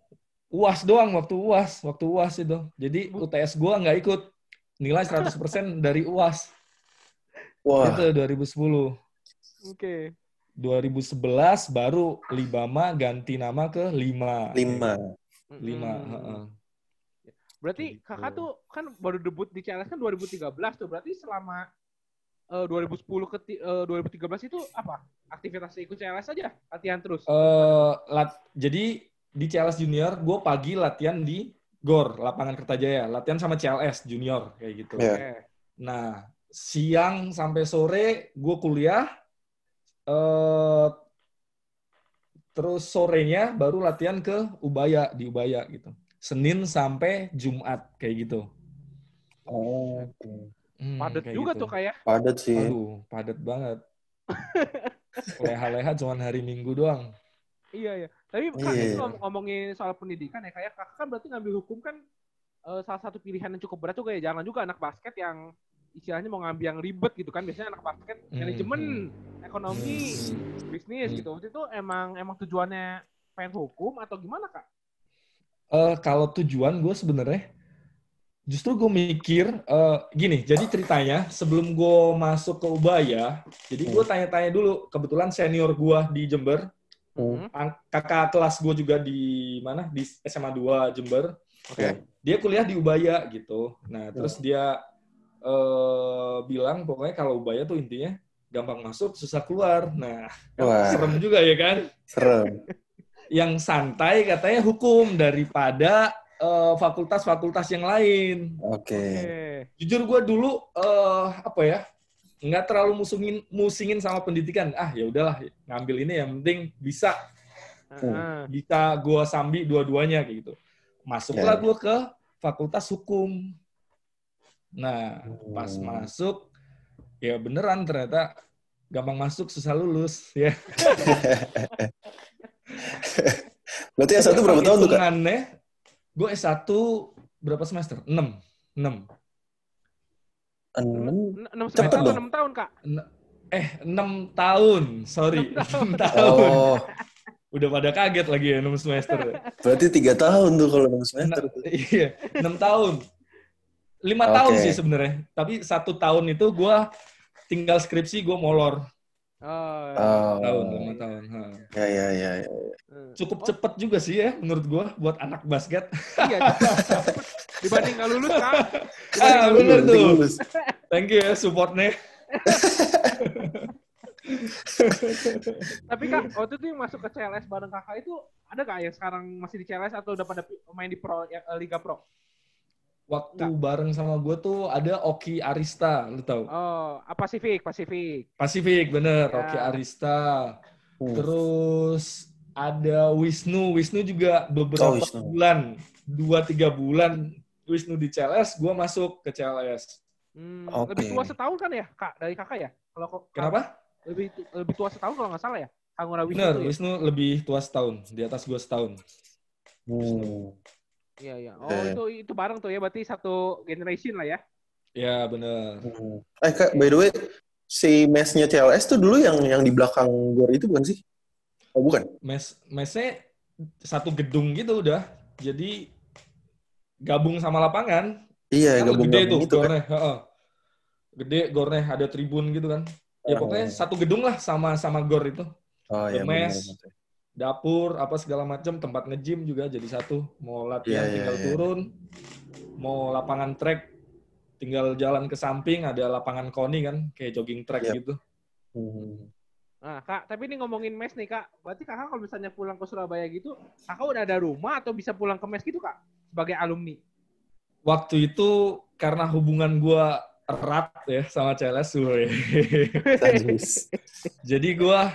Speaker 1: UAS doang waktu UAS, waktu UAS itu. Jadi UTS gua nggak ikut. Nilai 100% dari UAS.
Speaker 2: Wah,
Speaker 1: Itu 2010.
Speaker 3: Oke.
Speaker 1: 2011 baru Libama ganti nama ke Lima.
Speaker 2: lima.
Speaker 1: Lima,
Speaker 3: Hmm.
Speaker 1: heeh.
Speaker 3: Berarti
Speaker 1: Gitu.
Speaker 3: kakak tuh kan baru debut di CLS kan 2013 tuh. Berarti selama eh, 2010 ke ti- eh, 2013 itu apa? Aktivitasnya ikut CLS aja? Latihan terus?
Speaker 1: Eh, lat- jadi di CLS Junior, gue pagi latihan di GOR, lapangan Kertajaya. Latihan sama CLS Junior, kayak gitu.
Speaker 2: Iya.
Speaker 3: Oke.
Speaker 1: Nah, siang sampai sore gue kuliah. Eh terus sorenya baru latihan ke Ubaya, di Ubaya gitu. Senin sampai Jumat, kayak gitu.
Speaker 2: Oh, oke.
Speaker 1: Hmm,
Speaker 3: Padat juga
Speaker 1: gitu.
Speaker 3: tuh kayak.
Speaker 2: Padat sih.
Speaker 1: Aduh, padat banget. Leha-leha cuman hari Minggu doang.
Speaker 3: Iya, iya. Tapi kak,
Speaker 2: Iya.
Speaker 3: ini ngom- ngomongin soal pendidikan ya, kayak kakak kan berarti ngambil hukum kan eh, salah satu pilihan yang cukup berat juga ya. Jangan juga anak basket yang istilahnya mau ngambil yang ribet gitu kan. Biasanya anak basket
Speaker 1: Hmm,
Speaker 3: manajemen, ekonomi,
Speaker 1: Hmm.
Speaker 3: bisnis
Speaker 1: Hmm.
Speaker 3: gitu. Waktu itu emang emang tujuannya pengen hukum atau gimana kak?
Speaker 1: Eh, kalau tujuan gue sebenarnya justru gue mikir eh, gini jadi ceritanya sebelum gue masuk ke Ubaya jadi gue tanya-tanya dulu kebetulan senior gue di Jember
Speaker 2: Hmm.
Speaker 1: kakak kelas gue juga di mana di SMA 2 Jember
Speaker 3: Oke.
Speaker 1: dia kuliah di Ubaya gitu nah terus dia eh, bilang pokoknya kalau Ubaya tuh intinya gampang masuk susah keluar nah
Speaker 2: Wah.
Speaker 1: serem juga ya kan
Speaker 2: Serem.
Speaker 1: yang santai katanya hukum daripada eh, fakultas-fakultas yang lain.
Speaker 2: Oke.
Speaker 3: Oke.
Speaker 1: Jujur gue dulu eh, apa ya nggak terlalu musingin musingin sama pendidikan. Ah ya udahlah ngambil ini yang penting bisa
Speaker 3: Heeh.
Speaker 1: bisa gue sambi dua-duanya kayak gitu. Masuklah
Speaker 2: Ya.
Speaker 1: gue ke fakultas hukum. Nah pas
Speaker 2: Hmm.
Speaker 1: masuk ya beneran ternyata gampang masuk susah lulus ya.
Speaker 2: Berarti yang satu berapa tahun tuh, Kak?
Speaker 1: Gue S1 berapa semester? 6. 6.
Speaker 2: Enam.
Speaker 3: En- Enam
Speaker 2: Cepet
Speaker 3: semester atau
Speaker 2: dong.
Speaker 3: enam tahun kak?
Speaker 1: Eh, 6 tahun. Sorry.
Speaker 3: Enam
Speaker 1: 6 tahun.
Speaker 2: Oh,
Speaker 1: Udah pada kaget lagi ya 6 semester.
Speaker 2: berarti tiga tahun tuh kalau enam semester.
Speaker 1: Nah, iya, 6 tahun. 5
Speaker 2: Oke.
Speaker 1: tahun sih sebenarnya. Tapi satu tahun itu gue tinggal skripsi gue molor.
Speaker 3: Oh,
Speaker 2: Oh.
Speaker 1: Tahun, 5 tahun. Ha.
Speaker 2: Ya, ya, ya, ya.
Speaker 1: Cukup cepet juga sih ya menurut gue buat anak basket.
Speaker 3: Iya, dibanding nggak lulus kak. Dibanding
Speaker 1: Ah, bener
Speaker 3: lulus.
Speaker 1: tuh.
Speaker 2: Lulus.
Speaker 1: Thank you ya supportnya.
Speaker 3: Tapi kak, waktu itu yang masuk ke CLS bareng kakak itu ada gak yang sekarang masih di CLS atau udah pada main di Pro ya, eh, Liga Pro?
Speaker 1: Waktu
Speaker 3: Nggak.
Speaker 1: bareng sama gue tuh ada Oki Arista, lu tau?
Speaker 3: Oh, ah, Pasifik, Pasifik.
Speaker 1: Pasifik, bener.
Speaker 3: Ya.
Speaker 1: Oki Arista.
Speaker 2: Hmm.
Speaker 1: Terus ada Wisnu. Wisnu juga beberapa
Speaker 2: Oh, Wisnu.
Speaker 1: bulan, dua tiga bulan Wisnu di CLS, gue masuk ke CLS.
Speaker 3: Hmm,
Speaker 2: Oke.
Speaker 3: Lebih tua setahun kan ya, kak? Dari kakak ya? Kalau kok-
Speaker 1: Kenapa?
Speaker 3: Lebih lebih tua setahun kalau nggak salah ya? Kang Wisnu
Speaker 1: Bener,
Speaker 3: ya?
Speaker 1: Wisnu lebih tua setahun, di atas gue setahun.
Speaker 2: Hmm.
Speaker 3: Iya, iya. Oh,
Speaker 2: Eh.
Speaker 3: itu itu bareng tuh ya, berarti satu generation lah ya?
Speaker 1: Ya bener.
Speaker 2: Hmm. Eh kak, by the way, si mesnya CLS tuh dulu yang yang di belakang gor itu bukan sih? Oh bukan?
Speaker 1: Mes mesnya satu gedung gitu udah. Jadi gabung sama lapangan.
Speaker 2: Iya,
Speaker 1: kan
Speaker 2: gabung
Speaker 1: gede tuh
Speaker 2: itu kan.
Speaker 1: gornya. heeh. Gede gornya ada tribun gitu kan. Ya
Speaker 2: Oh.
Speaker 1: pokoknya satu gedung lah sama sama gor itu.
Speaker 2: Oh iya,
Speaker 1: Mes.
Speaker 2: benar-benar.
Speaker 1: Dapur apa segala macam, tempat nge-gym juga jadi satu. Mau latihan
Speaker 2: Iya, iya,
Speaker 1: tinggal
Speaker 2: iya.
Speaker 1: turun. Mau lapangan track tinggal jalan ke samping ada lapangan koni kan kayak jogging track
Speaker 2: Yap.
Speaker 1: gitu.
Speaker 2: Hmm.
Speaker 3: Nah, Kak, tapi ini ngomongin mes nih, Kak. Berarti Kakak kalau misalnya pulang ke Surabaya gitu, Kakak udah ada rumah atau bisa pulang ke mes gitu, Kak? Sebagai alumni.
Speaker 1: Waktu itu karena hubungan gua erat ya sama CLS.
Speaker 2: Sadis.
Speaker 1: Jadi gua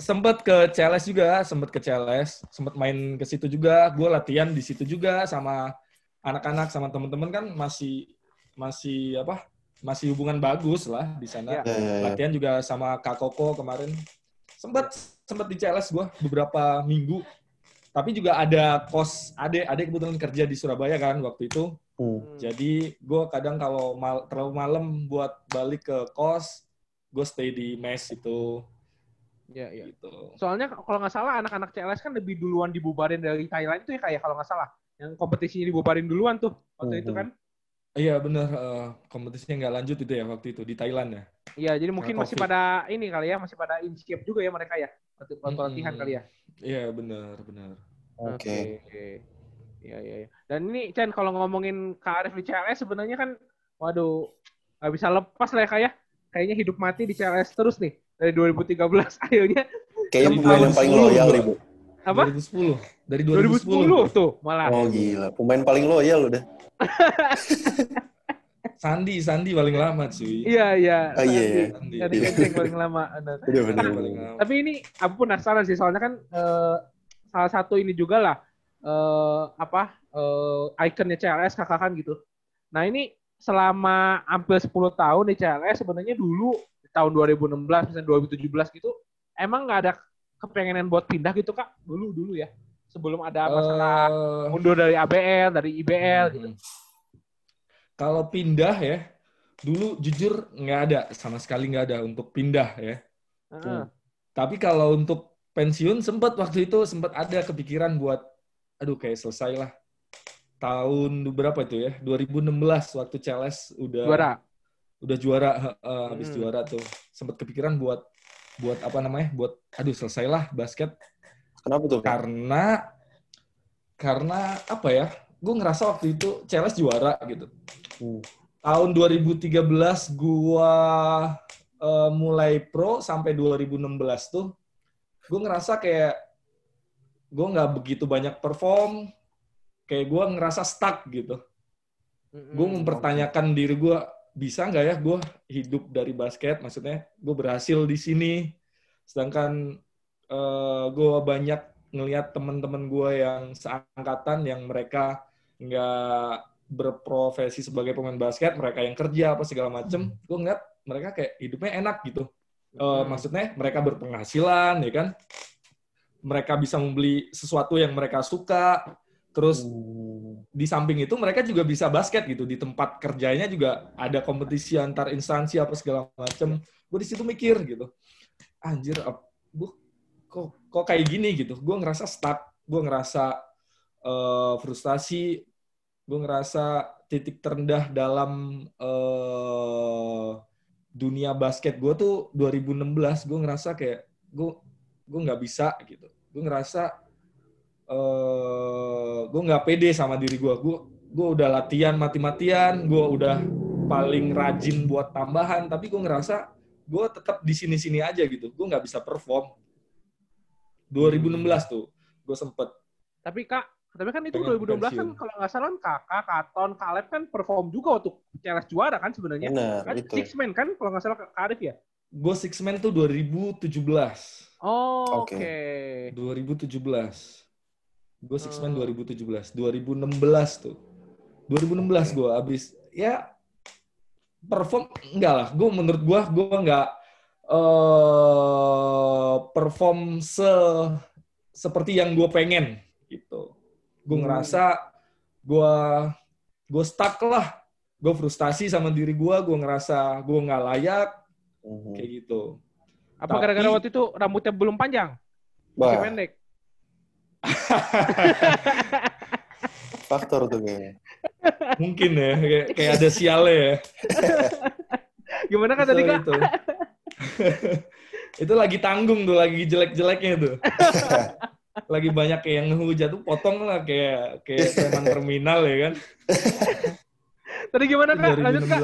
Speaker 1: sempet ke CLS juga, sempet ke CLS, sempet main ke situ juga. Gua latihan di situ juga sama anak-anak sama temen-temen kan masih masih apa? Masih hubungan bagus lah di sana.
Speaker 3: Ya.
Speaker 2: Ya, ya.
Speaker 1: Latihan juga sama Kak Koko kemarin. Sempet sempet di CLS gua beberapa minggu. Tapi juga ada kos ade ade kebetulan kerja di Surabaya kan waktu itu.
Speaker 2: Hmm.
Speaker 1: Jadi gue kadang kalau mal, terlalu malam buat balik ke kos, gue stay di mes itu
Speaker 3: Iya, iya.
Speaker 1: gitu.
Speaker 3: Soalnya kalau nggak salah anak-anak CLS kan lebih duluan dibubarin dari Thailand itu ya kayak kalau nggak salah. Yang kompetisinya dibubarin duluan tuh waktu itu
Speaker 2: Mhm.
Speaker 3: kan.
Speaker 1: Iya bener, eh, kompetisinya nggak lanjut itu ya waktu itu di Thailand ya.
Speaker 3: Iya, jadi mungkin masih
Speaker 1: Covid.
Speaker 3: pada ini kali ya, masih pada in shape juga ya mereka ya. Waktu,
Speaker 1: Mm-mm.
Speaker 3: latihan kali ya.
Speaker 1: Iya bener bener.
Speaker 2: Oke.
Speaker 3: Oke. Iya, iya, iya. Dan ini Chen kalau ngomongin Kak Arif di CLS sebenarnya kan waduh nggak bisa lepas lah ya Kak ya. Kayaknya hidup mati di CLS terus nih dari 2013 akhirnya
Speaker 2: Kayaknya
Speaker 1: Yang
Speaker 2: pemain yang paling
Speaker 1: 10
Speaker 2: loyal nih, Bu.
Speaker 3: apa?
Speaker 1: 2010 dari
Speaker 3: 2010 tuh malah.
Speaker 2: Oh gila, pemain paling loyal udah.
Speaker 1: Sandi Sandi paling lama cuy.
Speaker 3: Iya, iya.
Speaker 2: Oh, iya, iya.
Speaker 1: Sandi.
Speaker 3: Dari
Speaker 2: Iya.
Speaker 3: Kenceng paling lama.
Speaker 2: Udah bener.
Speaker 1: Sandi paling lama.
Speaker 3: Tapi ini aku penasaran sih soalnya kan eh, salah satu ini juga lah eh, apa eh, ikonnya CLS kakak kan gitu. Nah ini selama hampir 10 tahun di CLS sebenarnya dulu tahun 2016 misalnya 2017 gitu emang nggak ada kepengenan buat pindah gitu kak dulu dulu ya sebelum ada masalah
Speaker 1: Eh,
Speaker 3: mundur dari ABL dari IBL gitu.
Speaker 1: Mm-mm. Kalau pindah ya, dulu jujur nggak ada sama sekali nggak ada untuk pindah ya.
Speaker 3: Heeh.
Speaker 1: Tapi kalau untuk pensiun sempat waktu itu sempat ada kepikiran buat aduh kayak selesai lah. Tahun berapa itu ya? 2016 waktu CLS udah
Speaker 3: Juara.
Speaker 1: Udah juara heeh, habis
Speaker 3: Hmm.
Speaker 1: juara tuh. Sempat kepikiran buat buat apa namanya? Buat aduh selesailah basket
Speaker 2: Kenapa tuh?
Speaker 1: Karena karena apa ya? Gue ngerasa waktu itu CLS juara gitu.
Speaker 2: Hmm.
Speaker 1: Tahun 2013 gua eh, mulai pro sampai 2016 tuh gue ngerasa kayak gue nggak begitu banyak perform kayak gue ngerasa stuck gitu
Speaker 3: Mm-mm.
Speaker 1: gue mempertanyakan diri gue bisa nggak ya gue hidup dari basket? Maksudnya gue berhasil di sini. Sedangkan eh, gue banyak ngelihat teman-teman gue yang seangkatan yang mereka nggak berprofesi sebagai pemain basket mereka yang kerja apa segala macem. Gue ngeliat mereka kayak hidupnya enak gitu.
Speaker 3: Hmm.
Speaker 1: maksudnya mereka berpenghasilan ya kan? Mereka bisa membeli sesuatu yang mereka suka terus
Speaker 2: Hmm.
Speaker 1: di samping itu mereka juga bisa basket gitu. Di tempat kerjanya juga ada kompetisi antar instansi apa segala macem. Gue di situ mikir gitu. Anjir gue kok kok kayak gini gitu? Gue ngerasa stuck. Gue ngerasa eh, frustasi. Gue ngerasa titik terendah dalam eh, dunia basket gue tuh 2016 gue ngerasa kayak gue gue nggak bisa gitu. Gue ngerasa eh gue nggak pede sama diri gue gue gue udah latihan mati-matian gue udah paling rajin buat tambahan, tapi gue ngerasa gue tetap di sini-sini aja gitu. Gue nggak bisa perform. 2016 tuh, gue sempet.
Speaker 3: Tapi Kak, tapi kan itu
Speaker 1: Pengen
Speaker 3: 2012 kan kalau nggak salah kan Kakak, Katon, Kaleb kan perform juga waktu CLS juara kan sebenarnya.
Speaker 2: Benar,
Speaker 3: Kan
Speaker 2: itu.
Speaker 3: six man kan kalau nggak salah Kak Arif ya?
Speaker 1: Gue six man tuh 2017.
Speaker 3: Oh, oke.
Speaker 2: Oke.
Speaker 1: 2017. Gue six man
Speaker 3: Hmm.
Speaker 1: 2017. 2016 tuh. 2016 gue abis ya perform enggak lah. Gue menurut gue gue nggak eh perform se seperti yang gue pengen gitu. Gue
Speaker 2: Hmm.
Speaker 1: ngerasa gue gue stuck lah. Gue frustasi sama diri gue. Gue ngerasa gue nggak layak
Speaker 2: Mhm.
Speaker 1: kayak gitu.
Speaker 3: Apa gara-gara waktu itu rambutnya belum panjang? Masih pendek.
Speaker 2: Faktor tuh kayaknya.
Speaker 1: Mungkin ya kayak, kayak ada sialnya ya.
Speaker 3: Gimana kan tadi Kak?
Speaker 1: Itu. itu lagi tanggung tuh, lagi jelek-jeleknya tuh. lagi banyak kayak yang ngehujat tuh potong lah kayak kayak preman terminal ya kan.
Speaker 3: Tadi gimana Kak? Lanjut Kak.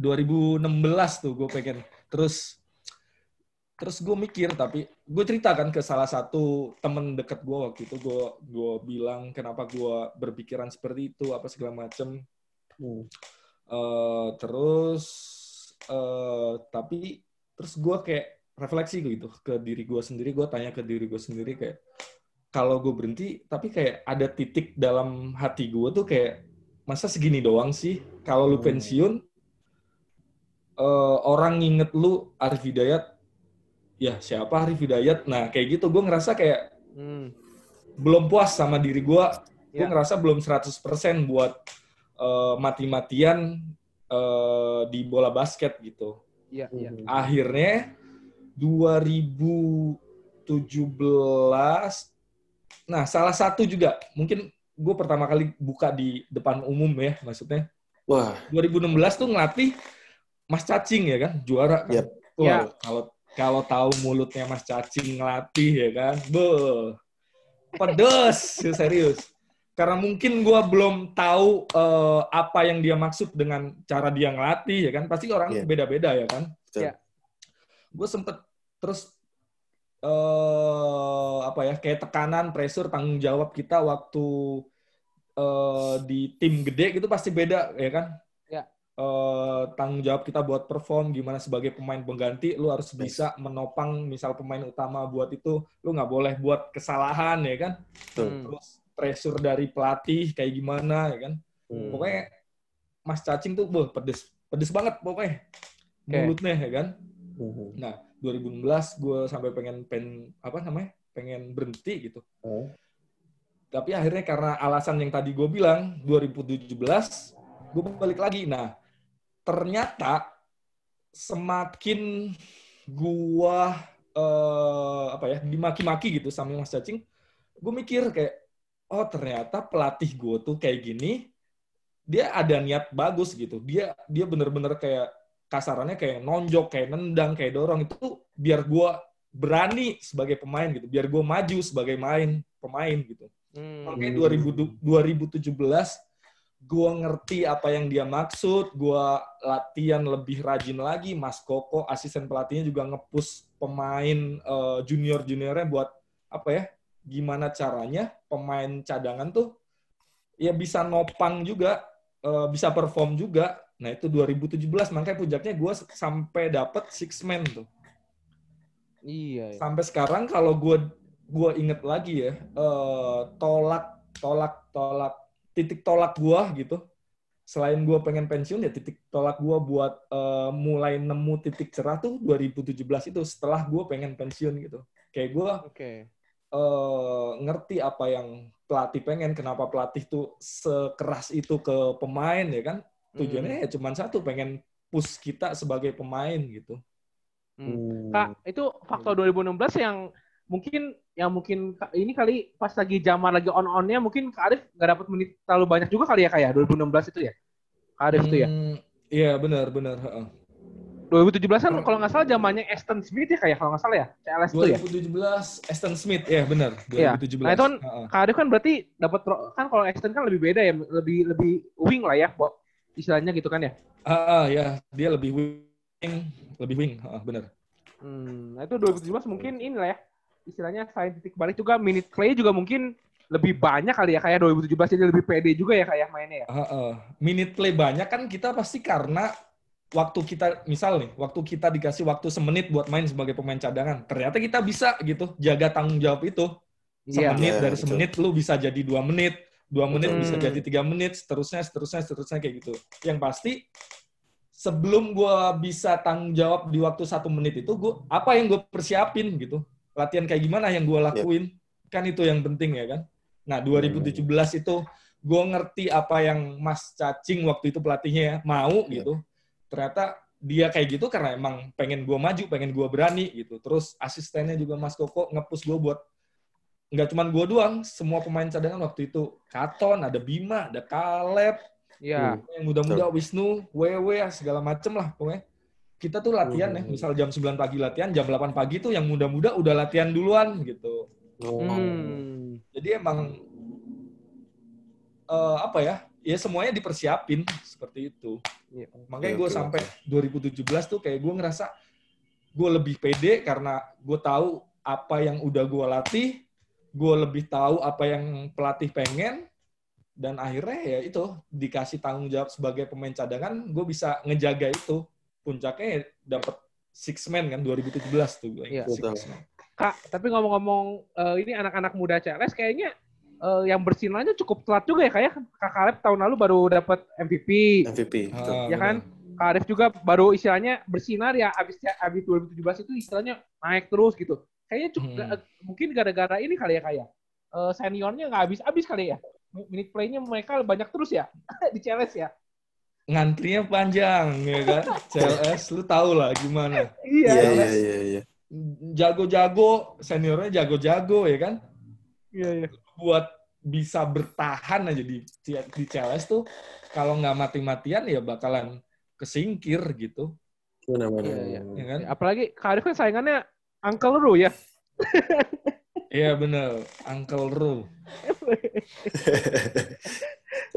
Speaker 1: 2016. 2016 tuh gue pengen. Terus terus gue mikir tapi gue ceritakan ke salah satu temen deket gue waktu itu gue gue bilang kenapa gue berpikiran seperti itu apa segala macem
Speaker 2: Hmm.
Speaker 1: Eh, terus eh tapi terus gue kayak refleksi gitu ke diri gue sendiri gue tanya ke diri gue sendiri kayak kalau gue berhenti tapi kayak ada titik dalam hati gue tuh kayak masa segini doang sih kalau lu
Speaker 2: Hmm.
Speaker 1: pensiun eh, orang nginget lu Arif Hidayat ya siapa Arif Hidayat nah kayak gitu gue ngerasa kayak
Speaker 3: Hmm.
Speaker 1: belum puas sama diri gue gue
Speaker 3: Ya.
Speaker 1: ngerasa belum 100% buat eh, mati-matian eh, di bola basket gitu.
Speaker 3: Iya, iya.
Speaker 2: Mhm.
Speaker 1: Akhirnya 2017 nah salah satu juga mungkin gue pertama kali buka di depan umum ya maksudnya
Speaker 2: Wah,
Speaker 1: 2016 tuh ngelatih Mas Cacing ya kan juara kan.
Speaker 2: Yap.
Speaker 1: Wah,
Speaker 3: Ya.
Speaker 1: kalau kalau tahu mulutnya Mas Cacing ngelatih ya kan, be pedes serius. Karena mungkin gua belum tahu eh, apa yang dia maksud dengan cara dia ngelatih ya kan, pasti orang
Speaker 2: Iya.
Speaker 1: beda-beda ya kan.
Speaker 3: Iya.
Speaker 1: Gue sempet terus eh apa ya kayak tekanan, pressure, tanggung jawab kita waktu eh, di tim gede gitu pasti beda ya kan. Eh, tanggung jawab kita buat perform gimana sebagai pemain pengganti, lu harus
Speaker 2: Yes.
Speaker 1: bisa menopang misal pemain utama buat itu, lu nggak boleh buat kesalahan ya kan.
Speaker 2: Betul.
Speaker 3: Hmm.
Speaker 1: Terus pressure dari pelatih kayak gimana ya kan.
Speaker 2: Hmm.
Speaker 1: Pokoknya Mas Cacing tuh boh, pedes pedes banget pokoknya
Speaker 3: Oke.
Speaker 1: mulutnya ya kan.
Speaker 2: Mhm.
Speaker 1: Nah, 2016 gue sampai pengen pen apa namanya? pengen berhenti gitu.
Speaker 2: Oh.
Speaker 1: Tapi akhirnya karena alasan yang tadi gue bilang 2017 gue balik lagi. Nah, ternyata semakin gua eh, apa ya dimaki-maki gitu sama Mas Cacing, gue mikir kayak oh ternyata pelatih gue tuh kayak gini, dia ada niat bagus gitu. Dia dia bener-bener kayak kasarannya kayak nonjok, kayak nendang, kayak dorong itu biar gua berani sebagai pemain gitu, biar gue maju sebagai main pemain gitu.
Speaker 3: Hmm.
Speaker 1: Makanya 2000 2017 gue ngerti apa yang dia maksud, gue latihan lebih rajin lagi. Mas Koko, asisten pelatihnya juga ngepush pemain junior juniornya buat apa ya? Gimana caranya pemain cadangan tuh ya bisa nopang juga, eh, bisa perform juga. Nah itu 2017 makanya puncaknya gue sampai dapet six man tuh
Speaker 3: Iya. iya.
Speaker 1: sampai sekarang kalau gue gue inget lagi ya eh, tolak tolak tolak titik tolak gue gitu selain gue pengen pensiun ya titik tolak gue buat eh, mulai nemu titik cerah tuh 2017 itu setelah gue pengen pensiun gitu kayak gue
Speaker 3: Oke.
Speaker 1: eh, ngerti apa yang pelatih pengen kenapa pelatih tuh sekeras itu ke pemain ya kan tujuannya ya cuma satu pengen push kita sebagai pemain gitu
Speaker 3: Hmm.
Speaker 2: Hmm.
Speaker 3: Kak, itu faktor 2016 yang mungkin yang mungkin ini kali pas lagi zaman lagi on-onnya mungkin Kak Arif nggak dapat menit terlalu banyak juga kali ya kayak 2016 itu ya. Kak Arif itu ya.
Speaker 1: Hmm, iya benar benar heeh.
Speaker 3: 2017 kan kalau nggak salah zamannya Aston Smith ya kayak kalau nggak salah ya. CLS itu ya.
Speaker 1: 2017 Aston Smith ya benar
Speaker 3: Iya.
Speaker 1: 2017
Speaker 3: Nah, itu kan
Speaker 1: Heeh.
Speaker 3: Kak Arif kan berarti dapat kan kalau Aston kan lebih beda ya, lebih lebih wing lah ya, Bo. istilahnya gitu kan ya?
Speaker 1: Ah, ah, ya dia lebih wing, lebih wing, ah, bener.
Speaker 3: Hmm, nah itu 2017 mungkin inilah ya. Istilahnya selain titik balik juga minute play juga mungkin lebih banyak kali ya kayak 2017 jadi lebih pede juga ya kayak mainnya ya.
Speaker 1: Ah, ah. Minute play banyak kan kita pasti karena waktu kita misal nih, waktu kita dikasih waktu semenit buat main sebagai pemain cadangan, ternyata kita bisa gitu jaga tanggung jawab itu.
Speaker 3: Iya.
Speaker 1: Semenit
Speaker 2: Iya,
Speaker 1: dari
Speaker 2: betul.
Speaker 1: semenit lu bisa jadi dua menit, dua menit
Speaker 3: Betul.
Speaker 1: bisa
Speaker 3: Hmm.
Speaker 1: jadi tiga menit, seterusnya, seterusnya, seterusnya kayak gitu. Yang pasti sebelum gua bisa tanggung jawab di waktu satu menit itu, gua apa yang gue persiapin gitu, latihan kayak gimana yang gua lakuin, kan itu yang penting ya kan. Nah 2017 itu gue ngerti apa yang Mas Cacing waktu itu pelatihnya ya, mau
Speaker 2: Iya.
Speaker 1: gitu. Ternyata dia kayak gitu karena emang pengen gua maju, pengen gua berani gitu. Terus asistennya juga Mas Koko ngepus gue buat nggak cuman gue doang, semua pemain cadangan waktu itu Katon, ada Bima, ada Kaleb,
Speaker 3: Iya.
Speaker 1: yang muda-muda Wisnu, Wewe, segala macem lah pokoknya. Kita tuh latihan ya,
Speaker 2: Hmm.
Speaker 1: misal jam 9 pagi latihan, jam 8 pagi tuh yang muda-muda udah latihan duluan gitu.
Speaker 2: Oh.
Speaker 3: Hmm.
Speaker 1: Jadi emang eh, apa ya? Ya semuanya dipersiapin seperti itu.
Speaker 3: Iya.
Speaker 1: Makanya
Speaker 2: Oke,
Speaker 1: gue sampai 2017 tuh kayak gue ngerasa gue lebih pede karena gue tahu apa yang udah gue latih, gue lebih tahu apa yang pelatih pengen, dan akhirnya ya itu dikasih tanggung jawab sebagai pemain cadangan, gue bisa ngejaga itu. Puncaknya ya dapet six man kan 2017 tuh gue.
Speaker 3: Iya. Kak, tapi ngomong-ngomong eh, ini anak-anak muda CLS kayaknya eh, yang bersinarnya cukup telat juga ya kayak Kak Kaleb tahun lalu baru dapat MVP.
Speaker 2: MVP. betul.
Speaker 1: Ah,
Speaker 3: Ya kan? Kak Arif juga baru istilahnya bersinar ya abis abis 2017 itu istilahnya naik terus gitu. Kayaknya cukup
Speaker 1: Hmm.
Speaker 3: ga- mungkin gara-gara ini kali ya kayak eh, seniornya nggak habis-habis kali ya. Minute play-nya mereka banyak terus ya di CLS ya.
Speaker 1: Ngantrinya panjang ya kan. CLS lu tau lah gimana.
Speaker 2: Iya,
Speaker 3: Iya.
Speaker 2: iya, iya, iya.
Speaker 1: Jago-jago, seniornya jago-jago ya kan.
Speaker 3: Iya, iya.
Speaker 1: buat bisa bertahan aja di di CLS tuh kalau nggak mati-matian ya bakalan kesingkir gitu
Speaker 2: Benar-benar.
Speaker 3: Iya, iya.
Speaker 1: ya kan
Speaker 3: Apalagi Kak Arif kan saingannya Uncle Ru ya.
Speaker 1: iya bener Uncle Ru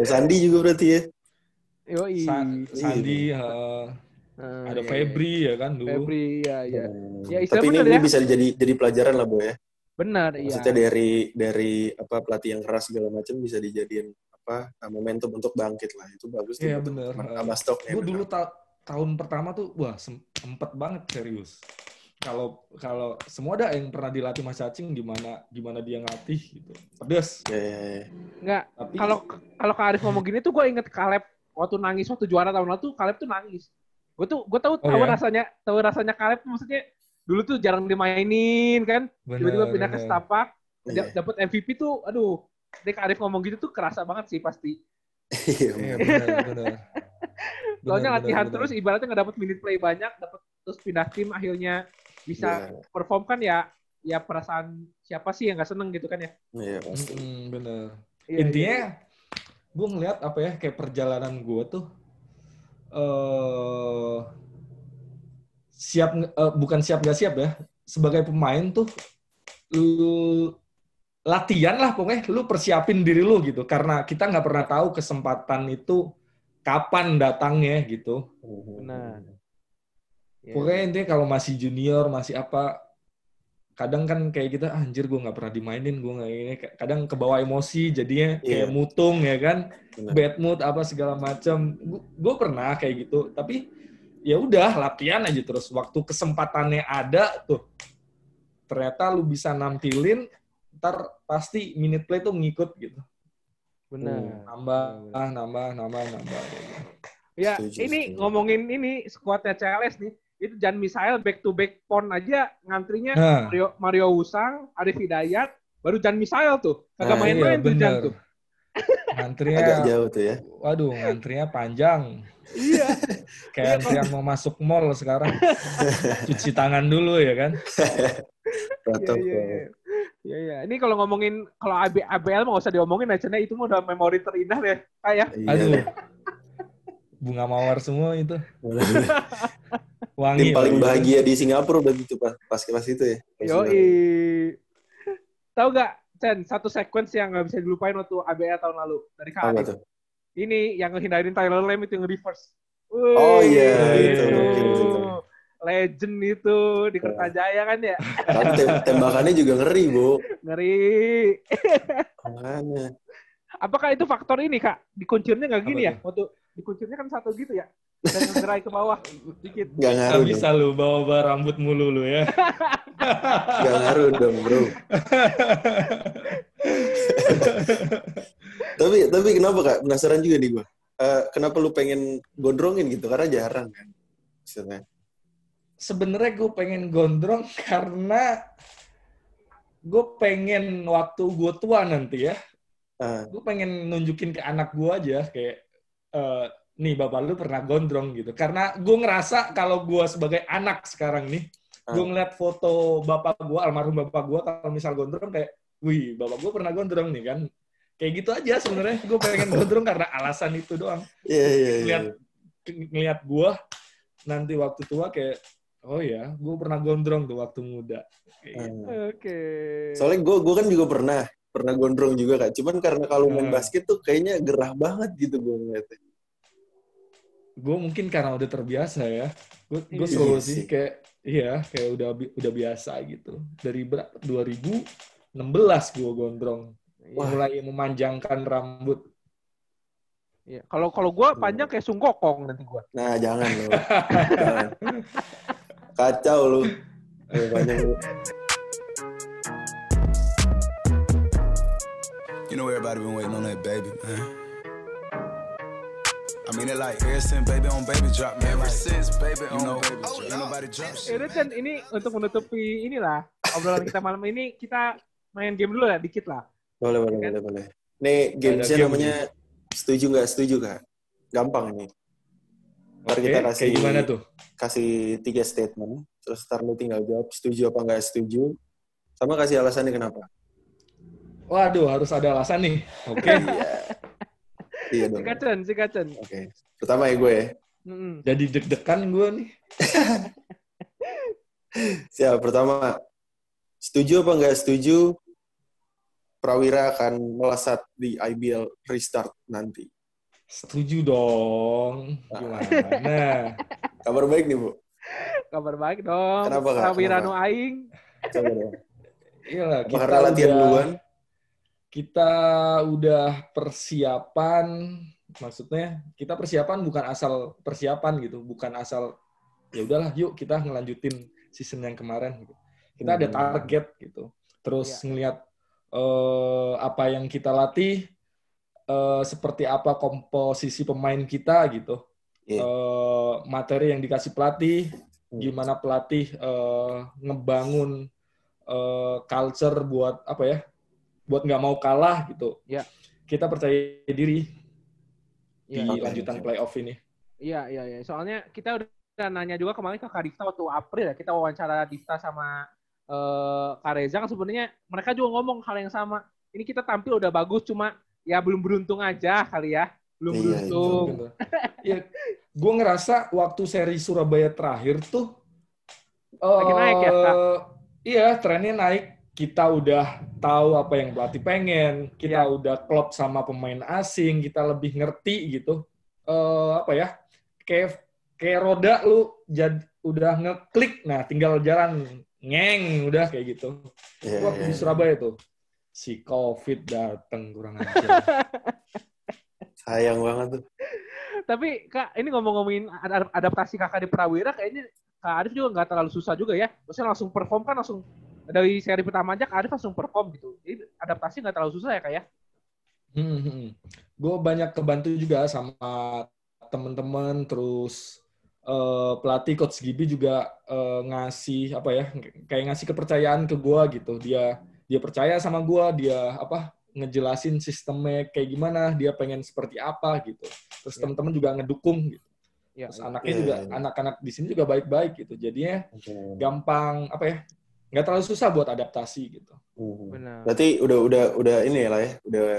Speaker 2: Sandi juga berarti ya.
Speaker 3: Yoi.
Speaker 1: Sa- Sandi eh,
Speaker 3: Eh,
Speaker 1: ada
Speaker 3: iya,
Speaker 1: Febri ya kan
Speaker 3: iya.
Speaker 1: dulu
Speaker 3: Febri, ya, ya.
Speaker 2: Hmm.
Speaker 3: Ya,
Speaker 2: Tapi ini,
Speaker 3: bener
Speaker 2: ini
Speaker 3: ya.
Speaker 2: bisa jadi jadi pelajaran lah, Bo ya.
Speaker 3: Benar, iya.
Speaker 2: Maksudnya dari dari apa pelatih yang keras segala macam bisa dijadiin apa momentum untuk bangkit lah. Itu bagus.
Speaker 1: Iya.
Speaker 2: Sama stoknya.
Speaker 1: gue
Speaker 2: bener.
Speaker 1: dulu ta- tahun pertama tuh wah sempet banget serius kalau kalau semua ada yang pernah dilatih Mas Cacing gimana gimana dia ngelatih gitu pedes
Speaker 2: Iya, iya, iya.
Speaker 3: Enggak,
Speaker 1: tapi
Speaker 3: kalau kalau Kak Arif ngomong gini tuh gue inget Kaleb waktu nangis waktu juara tahun lalu tuh Kaleb tuh nangis. Gue tuh gue tahu
Speaker 1: Oh,
Speaker 3: tahu
Speaker 1: ya?
Speaker 3: rasanya tahu rasanya Kaleb tuh maksudnya dulu tuh jarang dimainin kan, tiba-tiba pindah ke setapak,
Speaker 2: Iya.
Speaker 3: da- dapat MVP tuh, aduh. Dek Arif ngomong gitu tuh kerasa banget sih pasti.
Speaker 2: Iya,
Speaker 1: Iya
Speaker 2: bener
Speaker 3: Soalnya latihan
Speaker 1: bener,
Speaker 3: terus
Speaker 1: bener.
Speaker 3: ibaratnya nggak dapat minute play banyak, dapat terus pindah tim akhirnya bisa
Speaker 2: Iya.
Speaker 3: perform kan ya ya perasaan siapa sih yang nggak seneng gitu kan ya.
Speaker 2: Iya, pasti.
Speaker 1: Mm-mm, bener
Speaker 3: Iya,
Speaker 1: intinya
Speaker 3: iya.
Speaker 1: Gue ngeliat apa ya kayak perjalanan gue tuh eh siap eh, bukan siap nggak siap ya sebagai pemain tuh lu latihan lah pokoknya lu persiapin diri lu gitu karena kita nggak pernah tahu kesempatan itu kapan datangnya gitu
Speaker 3: Benar. Iya.
Speaker 1: pokoknya intinya kalau masih junior masih apa kadang kan kayak kita "Ah, anjir gue nggak pernah dimainin gue nggak ini kadang kebawa emosi jadinya kayak
Speaker 2: Iya.
Speaker 1: mutung ya kan
Speaker 2: Benar.
Speaker 1: bad mood apa segala macam gue pernah kayak gitu tapi ya udah latihan aja terus waktu kesempatannya ada tuh ternyata lu bisa nampilin ntar pasti minute play tuh ngikut gitu
Speaker 3: Benar.
Speaker 1: nambah nambah nambah nambah
Speaker 3: Ya,
Speaker 2: Setuju,
Speaker 3: ini
Speaker 2: setuju.
Speaker 3: ngomongin ini skuadnya CLS nih. Itu Jan Misael back to back pon aja ngantrinya
Speaker 1: nah
Speaker 3: Mario Mario Usang, Arif Hidayat, baru Jan Misael tuh. Kagak
Speaker 2: Nah,
Speaker 3: main-main
Speaker 1: iya,
Speaker 3: tuh Jan tuh.
Speaker 1: ngantrinya
Speaker 2: Agak jauh tuh ya.
Speaker 1: waduh ngantrinya panjang
Speaker 3: Iya.
Speaker 1: kayak antrian mau masuk mall sekarang cuci tangan dulu ya kan
Speaker 3: Iya,
Speaker 2: Protokol.
Speaker 3: iya, iya. Iya, iya. Ini kalau ngomongin kalau AB, ABL mah nggak usah diomongin aja, itu mah udah memori terindah deh. Kayak
Speaker 2: Iya,
Speaker 1: aduh bunga mawar semua itu
Speaker 2: Tim
Speaker 1: wangi
Speaker 2: paling
Speaker 1: lagi.
Speaker 2: bahagia di Singapura udah gitu pas pas kelas itu ya.
Speaker 3: Yoi. Tahu gak, Chen, satu sequence yang nggak bisa dilupain waktu ABL tahun lalu dari Kak
Speaker 2: Apa
Speaker 3: Arif.
Speaker 2: tuh?
Speaker 3: ini yang ngehindarin Tyler Lamb itu yang reverse.
Speaker 2: Oh, iya,
Speaker 1: itu.
Speaker 3: Legend itu di Kertajaya kan ya.
Speaker 2: Kan tem- tembakannya juga ngeri, Bu.
Speaker 3: Ngeri.
Speaker 2: Makanya.
Speaker 3: Apakah itu faktor ini kak? Dikuncirnya nggak gini
Speaker 1: Apa
Speaker 3: ya? Waktu dikuncirnya kan satu gitu ya? Dan ngegerai ke bawah dikit.
Speaker 2: Gak
Speaker 1: Gak
Speaker 2: ngaruh dong.
Speaker 1: bisa lu bawa-bawa rambut mulu lu ya.
Speaker 2: Gak ngaruh dong, bro. tapi tapi kenapa kak? Penasaran juga nih gue. Eh, kenapa lu pengen gondrongin gitu? Karena jarang kan. Maksudnya.
Speaker 1: Sebenarnya gue pengen gondrong karena gue pengen waktu gue tua nanti ya.
Speaker 2: Ah,
Speaker 1: Gue pengen nunjukin ke anak gue aja kayak eh, nih bapak lu pernah gondrong gitu. Karena gue ngerasa kalau gue sebagai anak sekarang nih, gue
Speaker 2: Ah.
Speaker 1: ngeliat foto bapak gue, almarhum bapak gue kalau misal gondrong kayak, wih bapak gue pernah gondrong nih kan. Kayak gitu aja sebenarnya. Gue pengen gondrong karena alasan itu doang.
Speaker 2: Iya iya iya.
Speaker 1: Ngeliat ngeliat gue nanti waktu tua kayak, oh ya, gue pernah gondrong tuh waktu muda. Kayak gitu.
Speaker 2: Ah.
Speaker 3: Oke.
Speaker 2: Soalnya gue gue kan juga pernah pernah gondrong juga kak. Cuman karena kalau main
Speaker 1: Hmm.
Speaker 2: basket tuh kayaknya gerah banget gitu gue ngeliatnya.
Speaker 1: Gue mungkin karena udah terbiasa ya gue gue
Speaker 3: Iya
Speaker 1: selalu
Speaker 2: sih.
Speaker 1: kayak iya kayak udah bi- udah biasa gitu dari berapa 2016 gue gondrong
Speaker 3: Wah.
Speaker 1: mulai memanjangkan rambut
Speaker 3: Iya. Kalau kalau gue panjang kayak sungkokong nanti gue.
Speaker 2: Nah jangan lo. Kacau lu. Ayo, banyak lu.
Speaker 4: You know everybody been waiting on that baby, man. I mean it like ever since baby on baby drop, man. Ever since baby on know, baby drop. Ain't nobody drop shit.
Speaker 3: Yaudah Chan, ini untuk menutupi inilah obrolan kita malam ini kita main game dulu ya dikit lah.
Speaker 2: Boleh boleh
Speaker 3: Kan?
Speaker 2: boleh boleh. Nih gamesnya
Speaker 1: game
Speaker 2: namanya setuju nggak setuju kak? Gampang ini. Ntar
Speaker 1: Oke,
Speaker 2: kita kasih
Speaker 1: kayak gimana tuh
Speaker 2: kasih tiga statement, terus ntar lu tinggal jawab setuju apa nggak setuju, sama kasih alasannya kenapa.
Speaker 1: waduh harus ada alasan nih oke
Speaker 2: Iya dong.
Speaker 3: Chan.
Speaker 2: Oke. Pertama ya gue ya.
Speaker 3: Mm-mm.
Speaker 1: jadi deg-degan gue nih
Speaker 2: Siap, pertama. Setuju apa nggak setuju Prawira akan melesat di IBL restart nanti?
Speaker 1: setuju dong gimana
Speaker 2: Kabar baik nih, Bu.
Speaker 3: Kabar baik dong.
Speaker 2: Kenapa, Kak?
Speaker 3: Prawira
Speaker 2: Kenapa?
Speaker 3: nu aing.
Speaker 2: Coba dong.
Speaker 1: iya lah kita
Speaker 2: karena latihan
Speaker 1: udah-
Speaker 2: duluan?
Speaker 1: Kita udah persiapan maksudnya kita persiapan bukan asal persiapan gitu bukan asal ya udahlah yuk kita ngelanjutin season yang kemarin gitu kita ada
Speaker 2: Hmm.
Speaker 1: target gitu terus
Speaker 3: Iya.
Speaker 1: ngelihat eh, apa yang kita latih eh, seperti apa komposisi pemain kita gitu
Speaker 2: Iya.
Speaker 1: Eh, materi yang dikasih pelatih
Speaker 2: Hmm.
Speaker 1: gimana pelatih eh, ngebangun eh, culture buat apa ya buat nggak mau kalah gitu
Speaker 3: Ya.
Speaker 1: kita percaya diri
Speaker 3: Iya.
Speaker 1: di lanjutan playoff ini
Speaker 3: Iya, iya, iya. Soalnya kita udah nanya juga kemarin ke Kak Difta waktu April ya. Kita wawancara Difta sama eh Kak Reza kan sebenarnya mereka juga ngomong hal yang sama. Ini kita tampil udah bagus, cuma ya belum beruntung aja kali ya. Belum
Speaker 2: Iya,
Speaker 3: beruntung.
Speaker 1: gitu. ya gue ngerasa waktu seri Surabaya terakhir tuh
Speaker 3: Lagi naik ya, Kak?
Speaker 1: eh, iya trennya naik kita udah tahu apa yang pelatih pengen kita
Speaker 3: Iya.
Speaker 1: udah klop sama pemain asing kita lebih ngerti gitu Eh, apa ya kayak kayak roda lu jad, udah ngeklik nah tinggal jalan ngeng udah kayak gitu
Speaker 2: Iya,
Speaker 1: waktu
Speaker 2: iya.
Speaker 1: di Surabaya tuh si covid dateng kurang ajar
Speaker 2: Sayang banget tuh.
Speaker 3: Tapi Kak, ini ngomong-ngomongin ad- adaptasi Kakak di Prawira kayaknya Kak Arif juga nggak terlalu susah juga ya. Maksudnya langsung perform kan langsung dari seri pertama aja Kak Arif langsung perform gitu. Jadi adaptasi nggak terlalu susah ya Kak ya?
Speaker 1: gue banyak kebantu juga sama temen-temen terus eh, pelatih coach Gibi juga eh, ngasih apa ya kayak ngasih kepercayaan ke gue gitu dia dia percaya sama gue dia apa ngejelasin sistemnya kayak gimana dia pengen seperti apa gitu terus
Speaker 3: Ya.
Speaker 1: temen-temen juga ngedukung gitu
Speaker 3: Ya,
Speaker 1: terus anaknya
Speaker 2: Iya,
Speaker 1: juga
Speaker 2: iya, iya.
Speaker 1: anak-anak di sini juga baik-baik gitu jadinya
Speaker 2: Oke.
Speaker 1: gampang apa ya nggak terlalu susah buat adaptasi gitu
Speaker 2: Hmm.
Speaker 3: benar.
Speaker 2: Berarti udah udah udah ini lah ya, udah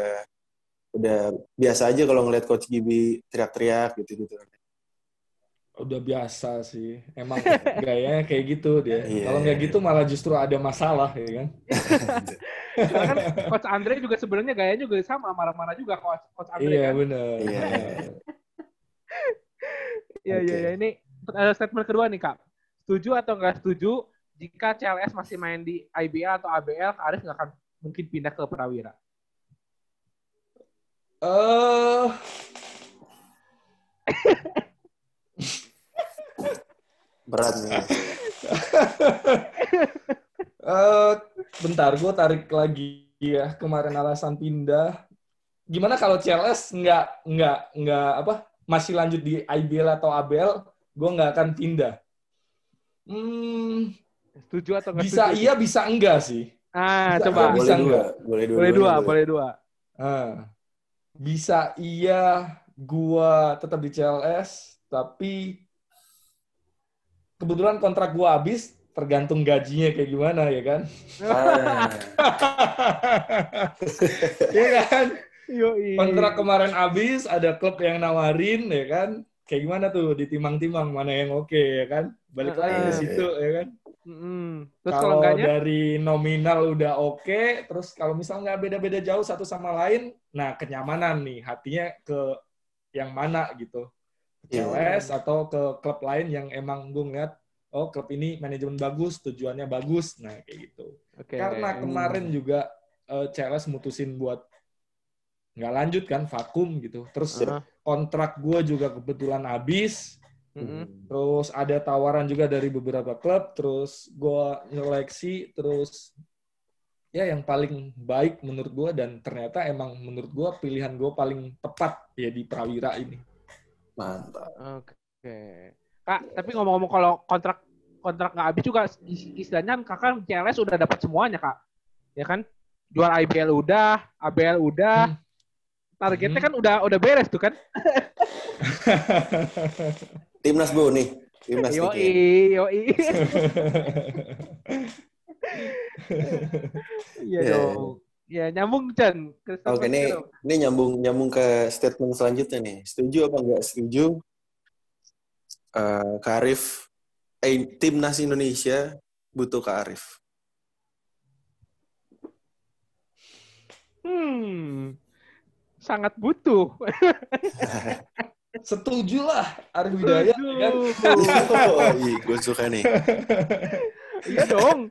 Speaker 2: udah biasa aja kalau ngeliat coach Gibi teriak-teriak gitu-gitu.
Speaker 1: udah biasa sih. Emang gayanya kayak gitu dia.
Speaker 2: Iya.
Speaker 1: Kalau nggak gitu malah justru ada masalah ya kan.
Speaker 3: Karena kan coach Andre juga sebenarnya gayanya juga sama marah-marah juga coach coach Andre
Speaker 1: Iya
Speaker 3: kan.
Speaker 1: benar.
Speaker 2: Iya.
Speaker 3: Iya iya iya ini eh, statement kedua nih Kak. Setuju atau nggak setuju jika CLS masih main di IBL atau ABL, Kak Arif nggak akan mungkin pindah ke Prawira?
Speaker 1: Eh
Speaker 2: Berat nih.
Speaker 1: eh bentar, gue tarik lagi ya kemarin alasan pindah. Gimana kalau CLS nggak nggak nggak apa masih lanjut di IBL atau ABL, gue nggak akan pindah. Hmm,
Speaker 3: Setuju atau nggak
Speaker 1: bisa
Speaker 3: setuju?
Speaker 1: iya bisa enggak sih.
Speaker 3: Ah,
Speaker 1: Bisa,
Speaker 3: coba.
Speaker 1: bisa
Speaker 2: boleh dua, boleh dua.
Speaker 3: Boleh dua,
Speaker 2: dua.
Speaker 3: boleh dua.
Speaker 1: Ah, bisa iya gua tetap di CLS, tapi kebetulan kontrak gua habis, tergantung gajinya kayak gimana ya kan?
Speaker 2: Ah,
Speaker 1: Iya kan?
Speaker 3: Yoi.
Speaker 1: Kontrak kemarin habis, ada klub yang nawarin ya kan? Kayak gimana tuh ditimang-timang mana yang oke ya kan? Balik lagi ke
Speaker 3: Ah.
Speaker 1: situ ya kan?
Speaker 3: Mm-mm. Terus kalau enggaknya?
Speaker 1: dari nominal udah oke, terus kalau misal nggak beda-beda jauh satu sama lain, nah kenyamanan nih hatinya ke yang mana gitu, ke
Speaker 2: Iya.
Speaker 1: CLS atau ke klub lain yang emang gue ngeliat, oh klub ini manajemen bagus, tujuannya bagus, nah kayak gitu.
Speaker 3: Oke.
Speaker 1: Karena kemarin juga eh, CLS mutusin buat nggak lanjut kan, vakum gitu. Terus
Speaker 3: Aha.
Speaker 1: kontrak gue juga kebetulan habis,
Speaker 3: Mm-mm.
Speaker 1: Terus ada tawaran juga dari beberapa klub, terus gue seleksi, terus ya yang paling baik menurut gue dan ternyata emang menurut gue pilihan gue paling tepat ya di Prawira ini.
Speaker 2: mantap.
Speaker 3: Oke. Kak, tapi ngomong-ngomong kalau kontrak kontrak nggak habis juga is- istilahnya kan kakak CLS udah dapat semuanya kak, ya kan? Jual IBL udah, ABL udah,
Speaker 1: Hmm.
Speaker 3: targetnya
Speaker 1: Hmm.
Speaker 3: kan udah udah beres tuh kan?
Speaker 2: Timnas Bu nih. Timnas.
Speaker 3: Yoi, yoi. Iya
Speaker 2: Iya.
Speaker 3: dong. Ya nyambung Chan. Ke
Speaker 2: Oke,
Speaker 3: statement
Speaker 2: ini ini nyambung nyambung ke statement selanjutnya nih. Setuju apa enggak setuju? Eh Kak Arif, eh, timnas Indonesia butuh Kak Arif.
Speaker 3: Hmm. Sangat butuh.
Speaker 1: Setuju lah Arif Hidayat ya kan?
Speaker 2: oh, iya, gue suka nih.
Speaker 3: Iya dong.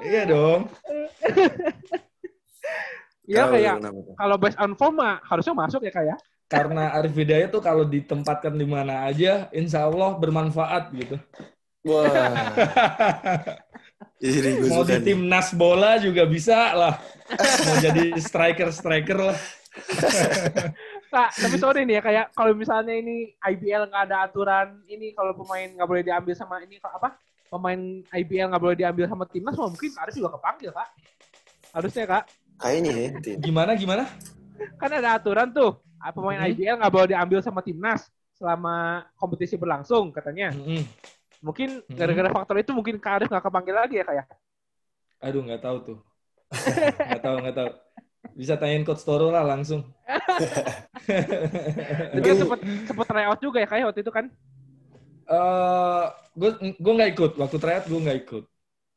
Speaker 1: Iya dong.
Speaker 3: Iya kayak kalau based on form mah harusnya masuk ya kayak.
Speaker 1: Karena Arif Hidayat tuh kalau ditempatkan di mana aja, insya Allah bermanfaat gitu.
Speaker 2: Wah. Jadi gue
Speaker 1: Mau di timnas bola juga bisa lah. Mau jadi striker-striker lah.
Speaker 3: Kak, tapi sorry nih ya kayak kalau misalnya ini IBL nggak ada aturan ini kalau pemain nggak boleh diambil sama ini apa pemain IBL nggak boleh diambil sama timnas mungkin Arif juga kepanggil kak harusnya kak
Speaker 2: Kayaknya ya.
Speaker 1: Gimana gimana?
Speaker 3: kan ada aturan tuh ah, pemain
Speaker 1: Mhm.
Speaker 3: IBL nggak boleh diambil sama timnas selama kompetisi berlangsung katanya
Speaker 1: Mm-mm.
Speaker 3: mungkin
Speaker 1: Mhm.
Speaker 3: gara-gara faktor itu mungkin Kak Arif nggak kepanggil lagi ya kayak
Speaker 1: Aduh, nggak tahu tuh. Nggak tahu, nggak tahu. Bisa tanyain Coach Toro lah langsung.
Speaker 3: tapi kan sempet sempet tryout juga ya kayak waktu itu kan
Speaker 1: Eh, gue gue nggak ikut waktu tryout gue nggak ikut.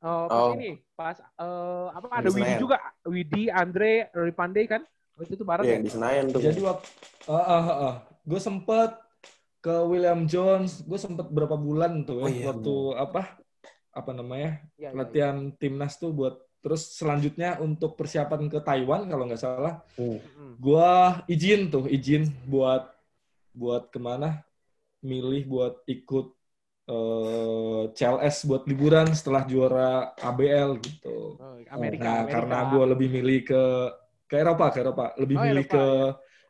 Speaker 3: oh, pas
Speaker 2: Oh.
Speaker 3: ini pas eh, apa ada Widi
Speaker 2: Senayan.
Speaker 3: juga Widi Andre Rory Pandey kan waktu itu bareng
Speaker 2: Iya,
Speaker 3: ya
Speaker 2: di Senayan tuh.
Speaker 1: Jadi waktu gue sempet ke William Jones, gue sempet berapa bulan tuh ya
Speaker 2: Oh, iya,
Speaker 1: waktu apa apa namanya
Speaker 3: Iya, iya, iya.
Speaker 1: latihan timnas tuh buat terus selanjutnya untuk persiapan ke Taiwan kalau nggak salah,
Speaker 2: Hmm.
Speaker 3: Mm-mm.
Speaker 1: gue izin tuh izin buat buat ke mana milih buat ikut eh, CLS buat liburan setelah juara ABL gitu.
Speaker 3: Oh, Amerika,
Speaker 1: Nah,
Speaker 3: Amerika.
Speaker 1: karena gue lebih milih ke ke Eropa, ke Eropa, lebih
Speaker 3: Oh,
Speaker 1: milih
Speaker 3: Eropa,
Speaker 1: ke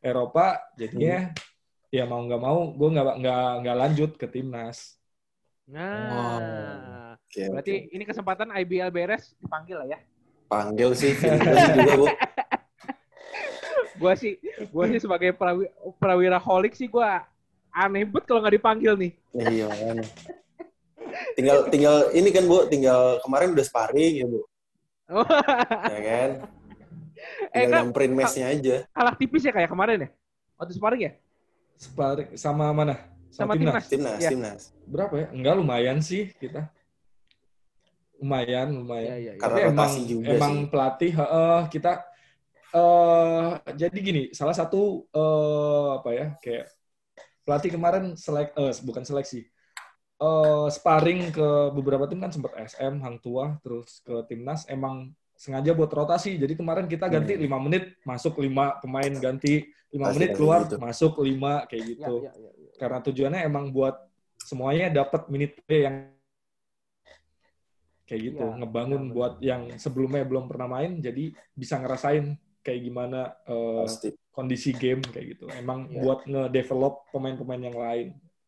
Speaker 1: Eropa, jadinya
Speaker 3: Hmm.
Speaker 1: ya mau nggak mau, gue nggak nggak nggak lanjut ke timnas.
Speaker 3: Nah,
Speaker 2: Oke,
Speaker 3: berarti
Speaker 2: oke.
Speaker 3: ini kesempatan IBL beres dipanggil lah ya.
Speaker 2: panggil sih timnas juga, Bu.
Speaker 3: Gua sih, gua sih sebagai prawi, prawira holik sih gua aneh banget kalau nggak dipanggil nih.
Speaker 2: Iya, makanya. Tinggal tinggal ini kan, Bu, tinggal kemarin udah sparring ya, Bu. Ya kan?
Speaker 3: eh kan
Speaker 2: nyamperin mesnya aja.
Speaker 3: kalah tipis ya kayak kemarin ya? Waktu sparring ya?
Speaker 1: Sparring sama mana?
Speaker 3: Sama timnas.
Speaker 2: Timnas,
Speaker 3: Iya.
Speaker 2: timnas.
Speaker 1: Berapa ya? Enggak lumayan sih kita. Lumayan, lumayan.
Speaker 3: iya, iya.
Speaker 2: Karena
Speaker 1: Tapi emang
Speaker 2: juga
Speaker 1: emang
Speaker 2: sih.
Speaker 1: pelatih heeh, kita eh jadi gini, salah satu eh apa ya kayak pelatih kemarin selek eh bukan seleksi. eh sparring ke beberapa tim kan sempat SM, Hang Tua, terus ke timnas emang sengaja buat rotasi. Jadi kemarin kita ganti
Speaker 2: Hmm.
Speaker 1: lima menit, masuk lima pemain ganti lima menit keluar,
Speaker 2: gitu.
Speaker 1: masuk lima kayak
Speaker 3: Iya,
Speaker 1: gitu.
Speaker 3: iya, iya, iya.
Speaker 1: Karena tujuannya emang buat semuanya dapat minute play yang kayak gitu,
Speaker 3: Iya,
Speaker 1: ngebangun
Speaker 3: benar,
Speaker 1: buat yang sebelumnya belum pernah main, jadi bisa ngerasain kayak gimana eh,
Speaker 2: Pasti.
Speaker 1: kondisi game kayak gitu. Emang
Speaker 2: Iya.
Speaker 1: buat nge-develop pemain-pemain yang lain.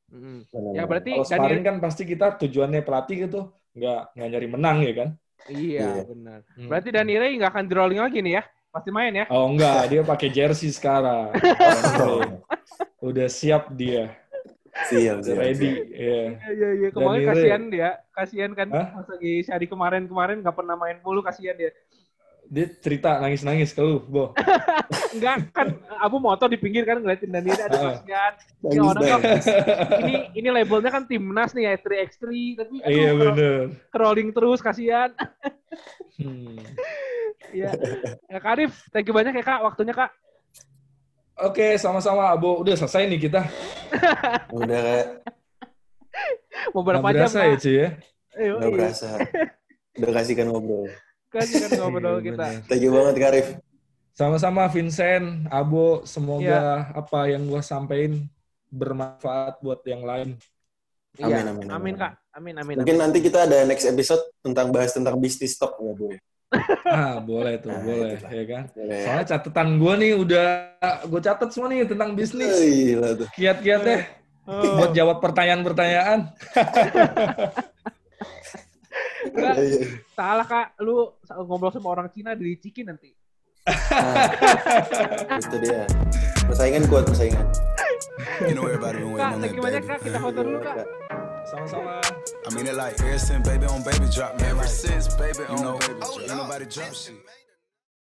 Speaker 2: Benar-benar.
Speaker 3: Ya berarti
Speaker 1: Kalau
Speaker 3: Daniel
Speaker 1: sparring kan pasti kita tujuannya pelatih gitu, nggak nggak nyari menang ya kan?
Speaker 3: Iya,
Speaker 2: Iya.
Speaker 3: benar.
Speaker 1: Hmm.
Speaker 3: Berarti Daniel nggak akan drawing lagi nih ya? Pasti main ya?
Speaker 1: Oh enggak, dia pakai jersey sekarang. Udah siap dia,
Speaker 2: Siap,
Speaker 1: udah
Speaker 2: siap,
Speaker 1: ready.
Speaker 2: siap.
Speaker 1: Iya.
Speaker 3: Iya, iya, iya. Kemarin kasihan dia. Kasihan kan
Speaker 1: Hah?
Speaker 3: pas lagi Syari kemarin-kemarin nggak pernah main mulu kasihan dia.
Speaker 1: Dia cerita nangis-nangis ke lu, Bo.
Speaker 3: Enggak kan Abu motor di pinggir kan ngeliatin Daniel ada
Speaker 1: Heeh.
Speaker 3: kasihan. Ini orang kan ini ini labelnya kan timnas nih ya 3x3 tapi aduh,
Speaker 1: Iya bener.
Speaker 3: crawling terus kasihan.
Speaker 1: Hmm.
Speaker 3: Iya. Ya Kak Arif, thank you banyak ya Kak waktunya Kak.
Speaker 1: Oke, sama-sama, Abo. Udah selesai nih kita.
Speaker 2: Udah kayak
Speaker 3: Mau berapa jam
Speaker 1: berasa
Speaker 3: Kak?
Speaker 1: ya, Ci ya?
Speaker 3: Iya.
Speaker 2: berasa. Udah kasihkan ngobrol.
Speaker 3: Kasih kan ngobrol kita.
Speaker 2: Thank you banget, Karif.
Speaker 1: Sama-sama, Vincent, Abo. Semoga
Speaker 3: Iya.
Speaker 1: apa yang gua sampaikan bermanfaat buat yang lain.
Speaker 3: Iya.
Speaker 2: Amin, amin,
Speaker 3: Amin
Speaker 2: amin.
Speaker 3: Kak. Amin amin.
Speaker 2: Mungkin
Speaker 3: amin.
Speaker 2: nanti kita ada next episode tentang bahas tentang bisnis stock ya, Bu.
Speaker 1: Ah, boleh tuh,
Speaker 2: Nah,
Speaker 1: boleh,
Speaker 2: itulah.
Speaker 1: ya kan?
Speaker 2: Boleh.
Speaker 1: Soalnya catatan gua nih udah gue catat semua nih tentang bisnis.
Speaker 2: Gila tuh.
Speaker 1: Kiat-kiatnya
Speaker 3: Oh,
Speaker 1: buat jawab pertanyaan-pertanyaan.
Speaker 3: Kak,
Speaker 2: Iya.
Speaker 3: salah Kak, lu ngobrol sama orang Cina diricikin nanti.
Speaker 2: Nah, itu dia. Persaingan kuat, persaingan.
Speaker 4: You know everybody been waiting
Speaker 3: Kak,
Speaker 4: on
Speaker 3: thank
Speaker 4: that
Speaker 3: you banyak. Kak, kita foto dulu Kak.
Speaker 1: Sama-sama.
Speaker 4: I mean it like ever since baby on baby drop, man. Ever since baby on baby drop, ain't nobody drop shit.